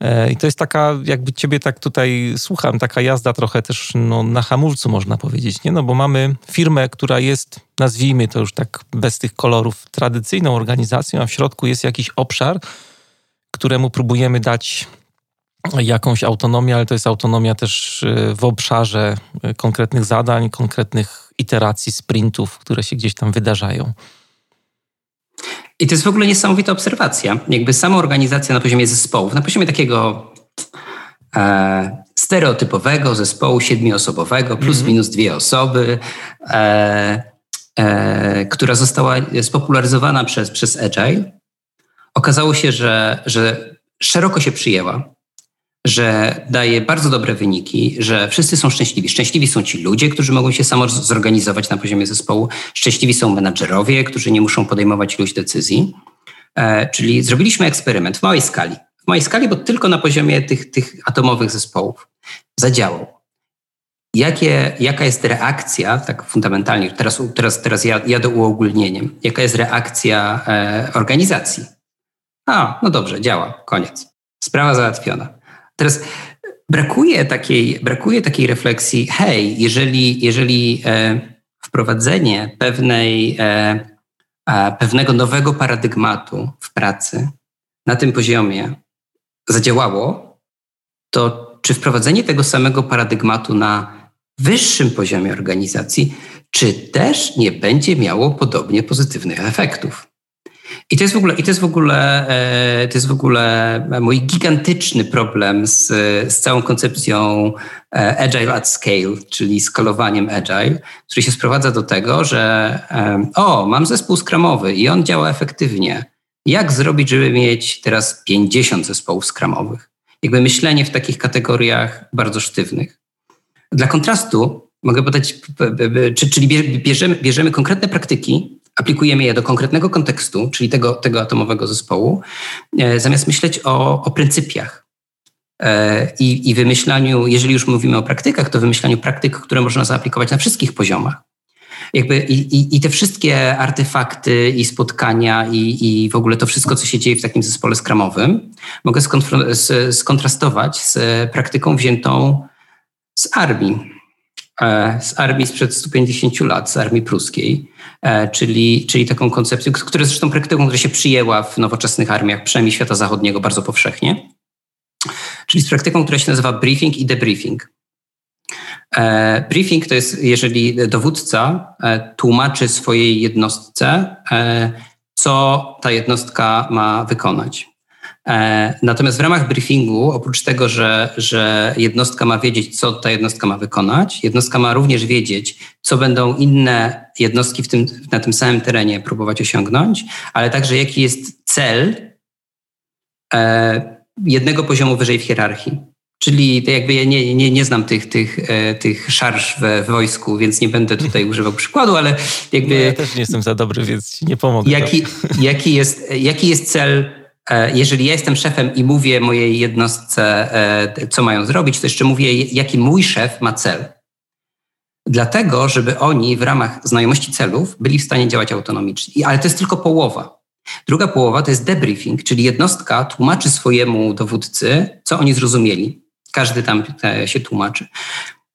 E, I to jest taka, jakby ciebie tak tutaj słucham, taka jazda trochę też no, na hamulcu, można powiedzieć, nie? No bo mamy firmę, która jest, nazwijmy to już tak bez tych kolorów, tradycyjną organizacją, a w środku jest jakiś obszar, któremu próbujemy dać jakąś autonomię, ale to jest autonomia też y, w obszarze y, konkretnych zadań, konkretnych iteracji, sprintów, które się gdzieś tam wydarzają. I to jest w ogóle niesamowita obserwacja. Jakby sama organizacja na poziomie zespołów, na poziomie takiego e, stereotypowego zespołu siedmioosobowego, plus mm. minus dwie osoby, e, e, która została spopularyzowana przez, przez Agile, okazało się, że, że szeroko się przyjęła że daje bardzo dobre wyniki, że wszyscy są szczęśliwi. Szczęśliwi są ci ludzie, którzy mogą się samo zorganizować na poziomie zespołu. Szczęśliwi są menadżerowie, którzy nie muszą podejmować iluś decyzji. E, czyli zrobiliśmy eksperyment w małej skali. W małej skali, bo tylko na poziomie tych, tych atomowych zespołów zadziałał. Jakie, jaka jest reakcja, tak fundamentalnie, teraz, teraz, teraz jadę uogólnieniem, jaka jest reakcja e, organizacji? A, no dobrze, działa, koniec. Sprawa załatwiona. Teraz brakuje takiej, brakuje takiej refleksji, hej, jeżeli, jeżeli e, wprowadzenie pewnej, e, pewnego nowego paradygmatu w pracy na tym poziomie zadziałało, to czy wprowadzenie tego samego paradygmatu na wyższym poziomie organizacji, czy też nie będzie miało podobnie pozytywnych efektów? I to jest w ogóle, i to jest w ogóle, e, to jest w ogóle mój gigantyczny problem z, z całą koncepcją e, agile at scale, czyli skalowaniem agile, który się sprowadza do tego, że e, o, mam zespół skramowy i on działa efektywnie. Jak zrobić, żeby mieć teraz 50 zespołów skramowych? Jakby myślenie w takich kategoriach bardzo sztywnych. Dla kontrastu mogę podać, czyli bierzemy, bierzemy konkretne praktyki, aplikujemy je do konkretnego kontekstu, czyli tego, tego atomowego zespołu, e, zamiast myśleć o, o pryncypiach. E, I, I wymyślaniu, jeżeli już mówimy o praktykach, to wymyślaniu praktyk, które można zaaplikować na wszystkich poziomach. Jakby i, i, i te wszystkie artefakty i spotkania i, i w ogóle to wszystko, co się dzieje w takim zespole skramowym, mogę skontrastować z praktyką wziętą z armii z armii sprzed 150 lat, z armii pruskiej, e, czyli, czyli taką koncepcją, która zresztą praktyką, która się przyjęła w nowoczesnych armiach, przynajmniej świata zachodniego, bardzo powszechnie, czyli z praktyką, która się nazywa briefing i debriefing. E, briefing to jest, jeżeli dowódca tłumaczy swojej jednostce, co ta jednostka ma wykonać. E, natomiast w ramach briefingu, oprócz tego, że, że jednostka ma wiedzieć, co ta jednostka ma wykonać, jednostka ma również wiedzieć, co będą inne jednostki w tym, na tym samym terenie próbować osiągnąć, ale także jaki jest cel e, jednego poziomu wyżej w hierarchii. Czyli jakby ja nie, nie, nie znam tych, tych, e, tych szarż we wojsku, więc nie będę tutaj używał przykładu, ale jakby... No ja też nie jestem za dobry, więc nie pomogę. Jaki, jaki, jest, jaki jest cel jeżeli ja jestem szefem i mówię mojej jednostce, e, co mają zrobić, to jeszcze mówię, jaki mój szef ma cel. Dlatego, żeby oni w ramach znajomości celów byli w stanie działać autonomicznie. Ale to jest tylko połowa. Druga połowa to jest debriefing, czyli jednostka tłumaczy swojemu dowódcy, co oni zrozumieli. Każdy tam e, się tłumaczy.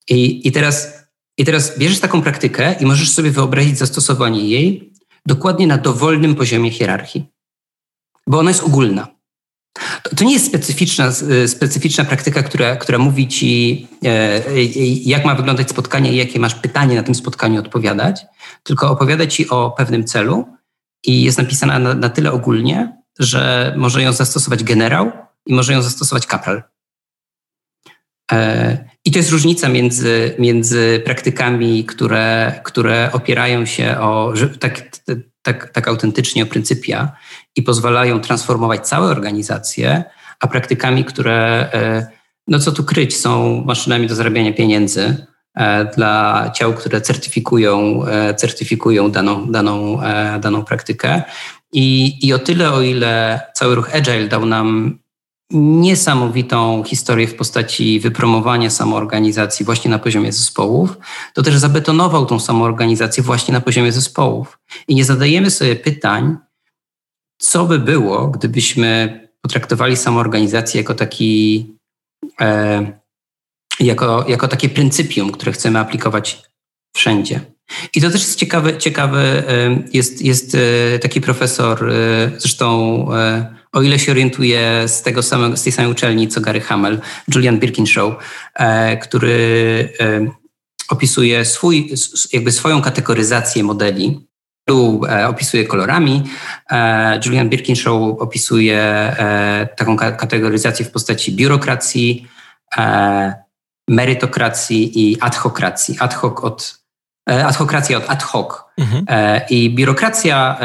I, i, teraz, I teraz bierzesz taką praktykę i możesz sobie wyobrazić zastosowanie jej dokładnie na dowolnym poziomie hierarchii bo ona jest ogólna. To, to nie jest specyficzna, y, specyficzna praktyka, która, która mówi ci, e, e, jak ma wyglądać spotkanie i jakie masz pytanie na tym spotkaniu odpowiadać, tylko opowiada ci o pewnym celu i jest napisana na, na tyle ogólnie, że może ją zastosować generał i może ją zastosować kapral. E, I to jest różnica między, między praktykami, które, które opierają się o tak, tak, tak autentycznie o pryncypia i pozwalają transformować całe organizacje, a praktykami, które, e, no co tu kryć, są maszynami do zarabiania pieniędzy e, dla ciał, które certyfikują, e, certyfikują daną, daną, daną praktykę. I, I o tyle, o ile cały ruch Agile dał nam niesamowitą historię w postaci wypromowania samoorganizacji właśnie na poziomie zespołów, to też zabetonował tą samoorganizację właśnie na poziomie zespołów. I nie zadajemy sobie pytań, co by było, gdybyśmy potraktowali samoorganizację jako taki, e, jako, jako takie pryncypium, które chcemy aplikować wszędzie. I to też jest ciekawe, ciekawe e, jest, jest e, taki profesor, e, zresztą o ile się orientuję z, tego samego, z tej samej uczelni co Gary Hamel, Julian Birkinshaw, który opisuje swój, jakby swoją kategoryzację modeli. E, opisuje kolorami. E, Julian Birkinshaw opisuje e, taką kategoryzację w postaci biurokracji, merytokracji i adhokracji. Ad hoc od adhokracja od ad hoc. Mhm. I biurokracja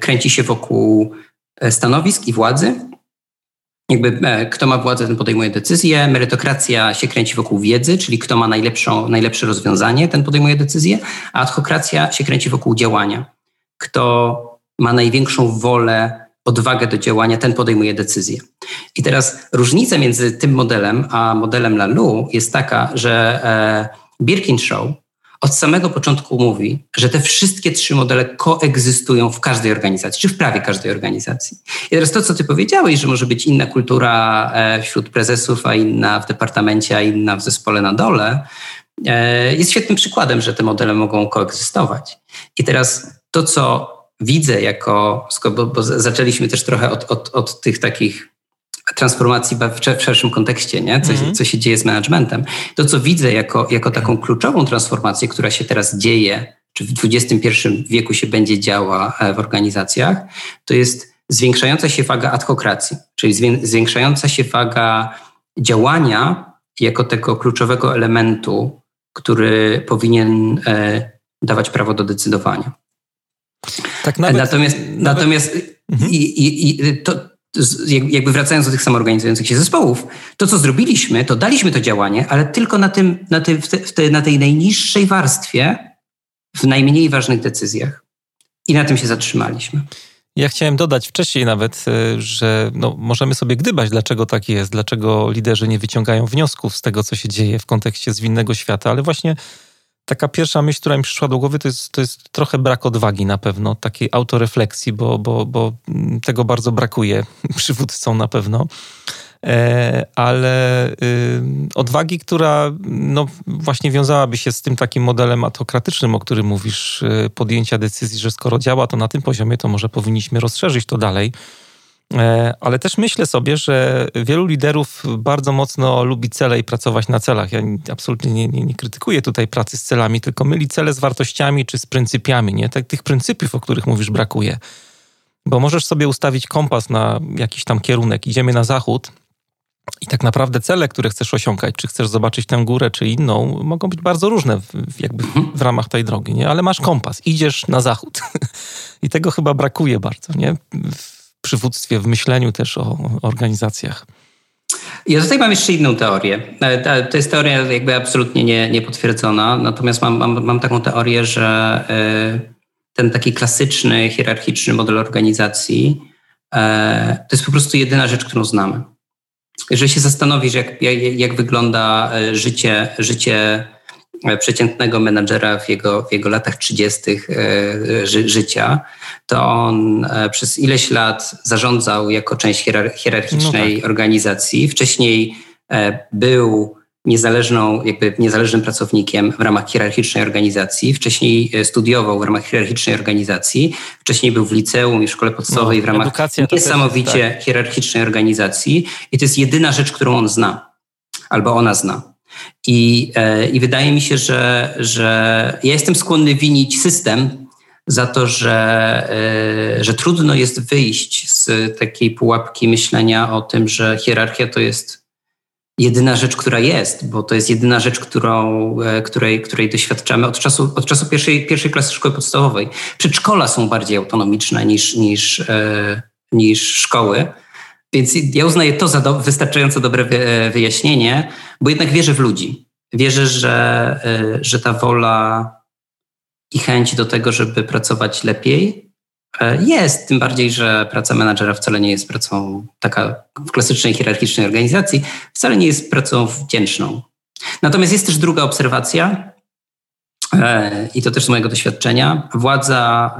kręci się wokół stanowisk i władzy. Jakby e, kto ma władzę, ten podejmuje decyzje. Merytokracja się kręci wokół wiedzy, czyli kto ma najlepszą, najlepsze rozwiązanie, ten podejmuje decyzje. A adhokracja się kręci wokół działania. Kto ma największą wolę, odwagę do działania, ten podejmuje decyzje. I teraz różnica między tym modelem a modelem Lalu jest taka, że e, Birkinshaw od samego początku mówi, że te wszystkie trzy modele koegzystują w każdej organizacji, czy w prawie każdej organizacji. I teraz to, co ty powiedziałeś, że może być inna kultura e, wśród prezesów, a inna w departamencie, a inna w zespole na dole, e, jest świetnym przykładem, że te modele mogą koegzystować. I teraz to, co widzę jako, bo, bo zaczęliśmy też trochę od, od, od tych takich transformacji w szerszym kontekście, nie? Co, mm -hmm. co się dzieje z managementem. To, co widzę jako, jako taką kluczową transformację, która się teraz dzieje, czy w XXI wieku się będzie działa e, w organizacjach, to jest zwiększająca się waga adhokracji, czyli zwiększająca się waga działania jako tego kluczowego elementu, który powinien e, dawać prawo do decydowania. Tak nawet, natomiast, nawet... natomiast mhm. i, i, i to, jakby wracając do tych samoorganizujących się zespołów, to co zrobiliśmy, to daliśmy to działanie, ale tylko na, tym, na, tej, te, na tej najniższej warstwie, w najmniej ważnych decyzjach. I na tym się zatrzymaliśmy. Ja chciałem dodać wcześniej nawet, e, że no, możemy sobie gdybać, dlaczego tak jest, dlaczego liderzy nie wyciągają wniosków z tego, co się dzieje w kontekście zwinnego świata, ale właśnie taka pierwsza myśl, która mi przyszła do głowy, to jest, to jest trochę brak odwagi na pewno, takiej autorefleksji, bo, bo, bo tego bardzo brakuje przywódcom na pewno. E, ale y, odwagi, która no, właśnie wiązałaby się z tym takim modelem autokratycznym, o którym mówisz, y, podjęcia decyzji, że skoro działa to na tym poziomie, to może powinniśmy rozszerzyć to dalej ale też myślę sobie, że wielu liderów bardzo mocno lubi cele i pracować na celach. Ja absolutnie nie, nie, nie krytykuję tutaj pracy z celami, tylko myli cele z wartościami czy z pryncypiami. Nie? Tak, tych pryncypiów, o których mówisz, brakuje. Bo możesz sobie ustawić kompas na jakiś tam kierunek, idziemy na zachód, i tak naprawdę cele, które chcesz osiągać, czy chcesz zobaczyć tę górę, czy inną, mogą być bardzo różne w, jakby w ramach tej drogi, nie? Ale masz kompas, idziesz na zachód. I tego chyba brakuje bardzo, nie? Przywództwie, w myśleniu też o organizacjach. Ja tutaj mam jeszcze inną teorię. E, to jest teoria jakby absolutnie nie, niepotwierdzona, natomiast mam, mam, mam taką teorię, że e, ten taki klasyczny, hierarchiczny model organizacji e, to jest po prostu jedyna rzecz, którą znamy. Jeżeli się zastanowisz, jak, jak, jak wygląda życie, życie przeciętnego menadżera w jego, w jego latach 30. E, ży, życia, to on e, przez ileś lat zarządzał jako część hierarchicznej no tak. organizacji. Wcześniej był niezależną, jakby niezależnym pracownikiem w ramach hierarchicznej organizacji. Wcześniej studiował w ramach hierarchicznej organizacji. Wcześniej był w liceum i w szkole podstawowej no, w ramach niesamowicie jest, tak. hierarchicznej organizacji. I to jest jedyna rzecz, którą on zna. Albo ona zna. I, e, I wydaje mi się, że, że ja jestem skłonny winić system za to, że, e, że trudno jest wyjść z takiej pułapki myślenia o tym, że hierarchia to jest jedyna rzecz, która jest, bo to jest jedyna rzecz, którą, e, której, której doświadczamy od czasu, od czasu pierwszej, pierwszej klasy szkoły podstawowej. Przedszkola są bardziej autonomiczne niż, niż, niż szkoły. Więc ja uznaję to za do, wystarczająco dobre wyjaśnienie, bo jednak wierzę w ludzi. Wierzę, że, e, że ta wola i chęć do tego, żeby pracować lepiej e, jest. Tym bardziej, że praca menadżera wcale nie jest pracą taka w klasycznej, hierarchicznej organizacji, wcale nie jest pracą wdzięczną. Natomiast jest też druga obserwacja, e, i to też z mojego doświadczenia. Władza,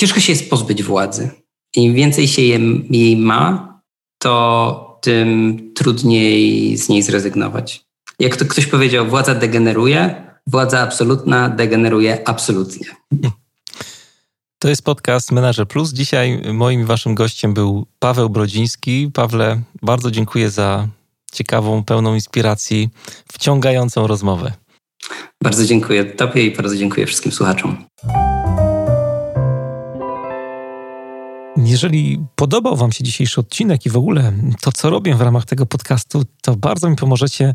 ciężko się jest pozbyć władzy. Im więcej się jej ma, to tym trudniej z niej zrezygnować. Jak to ktoś powiedział, władza degeneruje, władza absolutna degeneruje absolutnie. To jest podcast Menager Plus. Dzisiaj moim waszym gościem był Paweł Brodziński. Pawle, bardzo dziękuję za ciekawą, pełną inspiracji, wciągającą rozmowę. Bardzo dziękuję Tobie i bardzo dziękuję wszystkim słuchaczom. Jeżeli podobał Wam się dzisiejszy odcinek i w ogóle to, co robię w ramach tego podcastu, to bardzo mi pomożecie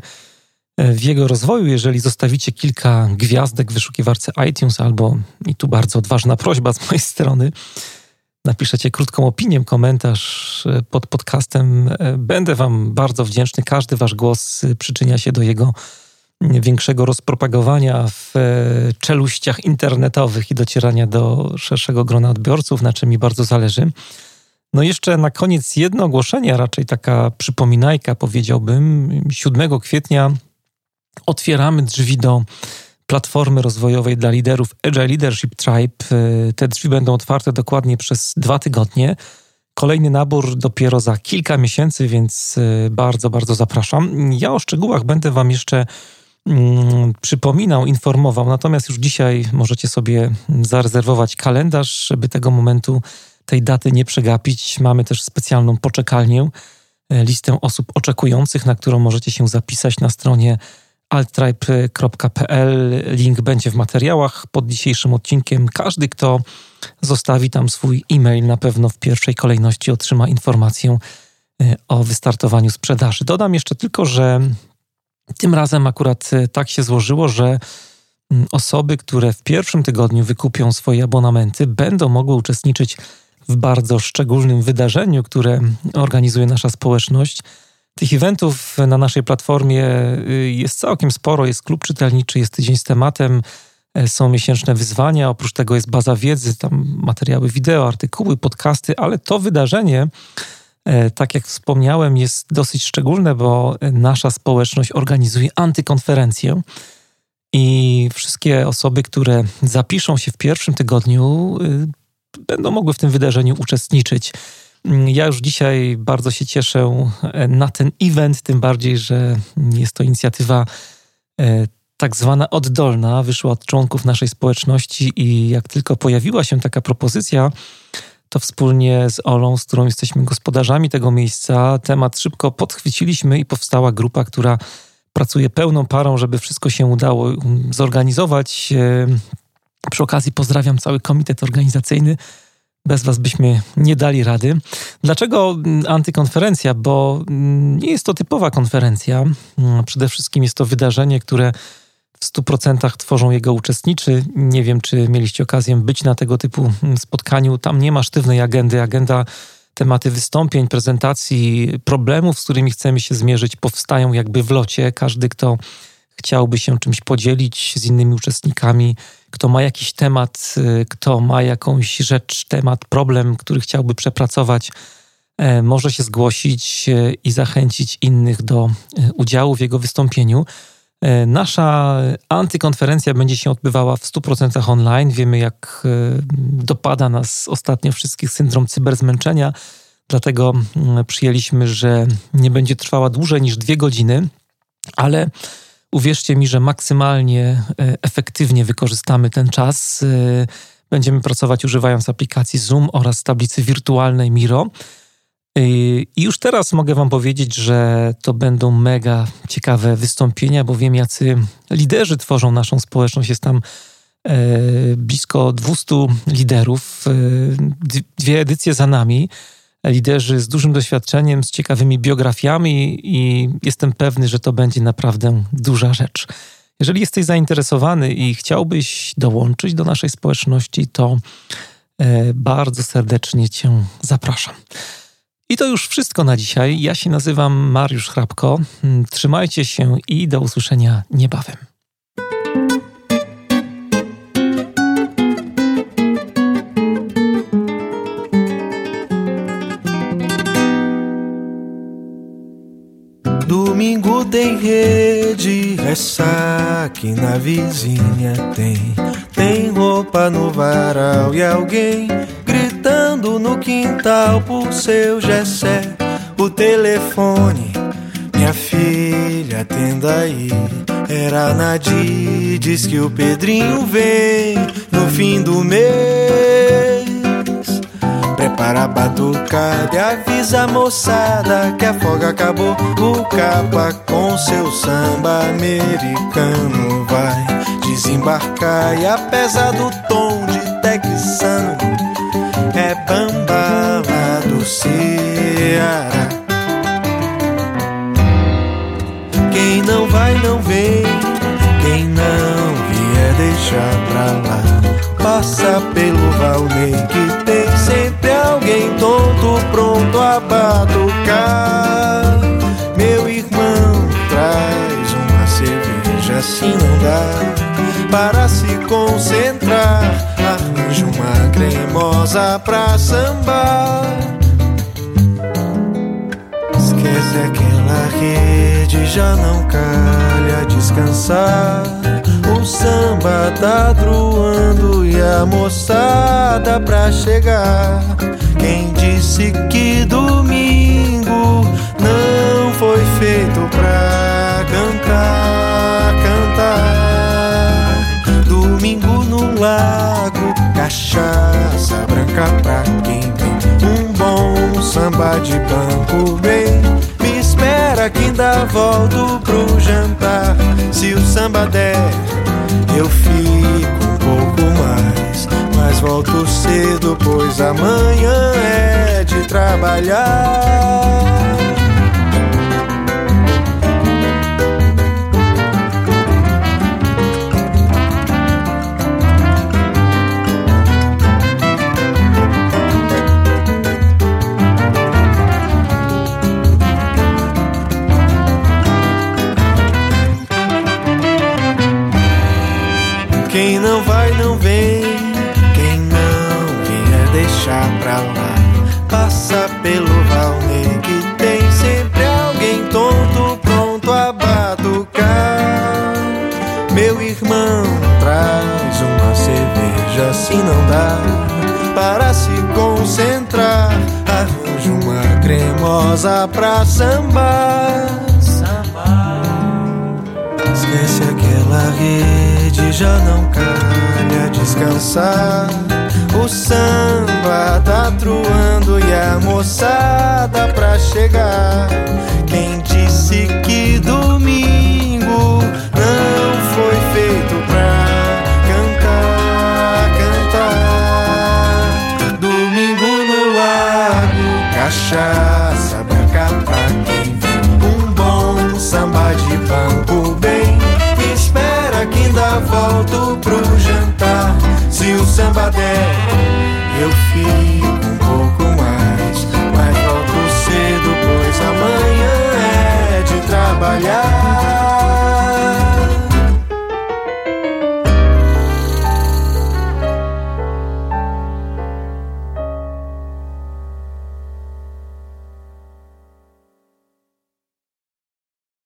e, w jego rozwoju, jeżeli zostawicie kilka gwiazdek w wyszukiwarce iTunes albo, i tu bardzo odważna prośba z mojej strony, napiszecie krótką opinię, komentarz e, pod podcastem. E, będę Wam bardzo wdzięczny. Każdy Wasz głos przyczynia się do jego większego rozpropagowania w e, czeluściach internetowych i docierania do szerszego grona odbiorców, na czym mi bardzo zależy. No jeszcze na koniec jedno ogłoszenie, raczej taka przypominajka powiedziałbym. 7 kwietnia otwieramy drzwi do platformy rozwojowej dla liderów Agile Leadership Tribe. E, te drzwi będą otwarte dokładnie przez dwa tygodnie. Kolejny nabór dopiero za kilka miesięcy, więc e, bardzo, bardzo zapraszam. Ja o szczegółach będę Wam jeszcze przypominał, informował. Natomiast już dzisiaj możecie sobie zarezerwować kalendarz, żeby tego momentu, tej daty nie przegapić. Mamy też specjalną poczekalnię, e, listę osób oczekujących, na którą możecie się zapisać na stronie altribe.pl. Link będzie w materiałach pod dzisiejszym odcinkiem. Każdy, kto zostawi tam swój e-mail, na pewno w pierwszej kolejności otrzyma informację e, o wystartowaniu sprzedaży. Dodam jeszcze tylko, że tym razem akurat e, tak się złożyło, że mm, osoby, które w pierwszym tygodniu wykupią swoje abonamenty, będą mogły uczestniczyć w bardzo szczególnym wydarzeniu, które organizuje nasza społeczność. Tych eventów na naszej platformie y, jest całkiem sporo. Jest klub czytelniczy, jest tydzień z tematem, e, są miesięczne wyzwania. Oprócz tego jest baza wiedzy, tam materiały wideo, artykuły, podcasty, ale to wydarzenie E, tak jak wspomniałem, jest dosyć szczególne, bo nasza społeczność organizuje antykonferencję. I wszystkie osoby, które zapiszą się w pierwszym tygodniu, y, będą mogły w tym wydarzeniu uczestniczyć. Ja już dzisiaj bardzo się cieszę e, na ten event, tym bardziej, że jest to inicjatywa e, tak zwana oddolna, wyszła od członków naszej społeczności i jak tylko pojawiła się taka propozycja, to wspólnie z Olą, z którą jesteśmy gospodarzami tego miejsca, temat szybko podchwyciliśmy i powstała grupa, która pracuje pełną parą, żeby wszystko się udało um, zorganizować. E, przy okazji pozdrawiam cały komitet organizacyjny. Bez Was byśmy nie dali rady. Dlaczego mm, antykonferencja? Bo mm, nie jest to typowa konferencja. Mm, przede wszystkim jest to wydarzenie, które 100% tworzą jego uczestniczy. Nie wiem, czy mieliście okazję być na tego typu mm, spotkaniu. Tam nie ma sztywnej agendy. Agenda, tematy wystąpień, prezentacji, problemów, z którymi chcemy się zmierzyć, powstają jakby w locie. Każdy, kto chciałby się czymś podzielić z innymi uczestnikami, kto ma jakiś temat, y, kto ma jakąś rzecz, temat, problem, który chciałby przepracować, e, może się zgłosić e, i zachęcić innych do e, udziału w jego wystąpieniu. E, nasza antykonferencja będzie się odbywała w 100% online. Wiemy, jak e, dopada nas ostatnio wszystkich syndrom cyberzmęczenia, dlatego mm, przyjęliśmy, że nie będzie trwała dłużej niż dwie godziny, ale uwierzcie mi, że maksymalnie e, efektywnie wykorzystamy ten czas. Będziemy pracować używając aplikacji Zoom oraz tablicy wirtualnej Miro. I już teraz mogę Wam powiedzieć, że to będą mega ciekawe wystąpienia, bo wiem, jacy liderzy tworzą naszą społeczność. Jest tam e, blisko 200 liderów, e, dwie edycje za nami. Liderzy z dużym doświadczeniem, z ciekawymi biografiami, i jestem pewny, że to będzie naprawdę duża rzecz. Jeżeli jesteś zainteresowany i chciałbyś dołączyć do naszej społeczności, to e, bardzo serdecznie Cię zapraszam. I to już wszystko na dzisiaj. Ja się nazywam Mariusz Hrabko. Hmm, trzymajcie się i do usłyszenia niebawem. Domingo tem rede, ressaque na vizinha tem. Tem roupa no varal e alguém gritando no quintal por seu Gessé. O telefone, minha filha, atenda aí. Era Nadir, diz que o Pedrinho vem no fim do mês. Para batucada e avisa a moçada que a folga acabou. O capa com seu samba americano vai desembarcar e apesar do tom de texano é bamba lá do Ceará. Quem não vai não vem, quem não vier deixar pra lá. Passa pelo Valnei que tem sempre alguém tonto pronto a batucar. Meu irmão traz uma cerveja, assim não dá para se concentrar. Arranja uma cremosa pra sambar. Esquece aquela rede, já não calha descansar. O samba tá truando e a moçada pra chegar. Quem disse que domingo não foi feito pra cantar, cantar? Domingo no lago, cachaça branca pra quem tem um bom samba de banco bem. Me espera que ainda volto pro jantar. Se o samba der, eu fico. Mas volto cedo, pois amanhã é de trabalhar. Quem não vai não vem, se não dá para se concentrar. Arranja uma cremosa pra sambar. Esquece aquela rede, já não calha descansar. O samba tá truando e a moçada pra chegar. Quem disse que domingo não foi feito cachaça branca pra quem. Um bom samba de banco bem. Espera que ainda volto pro jantar. Se o samba der, eu fico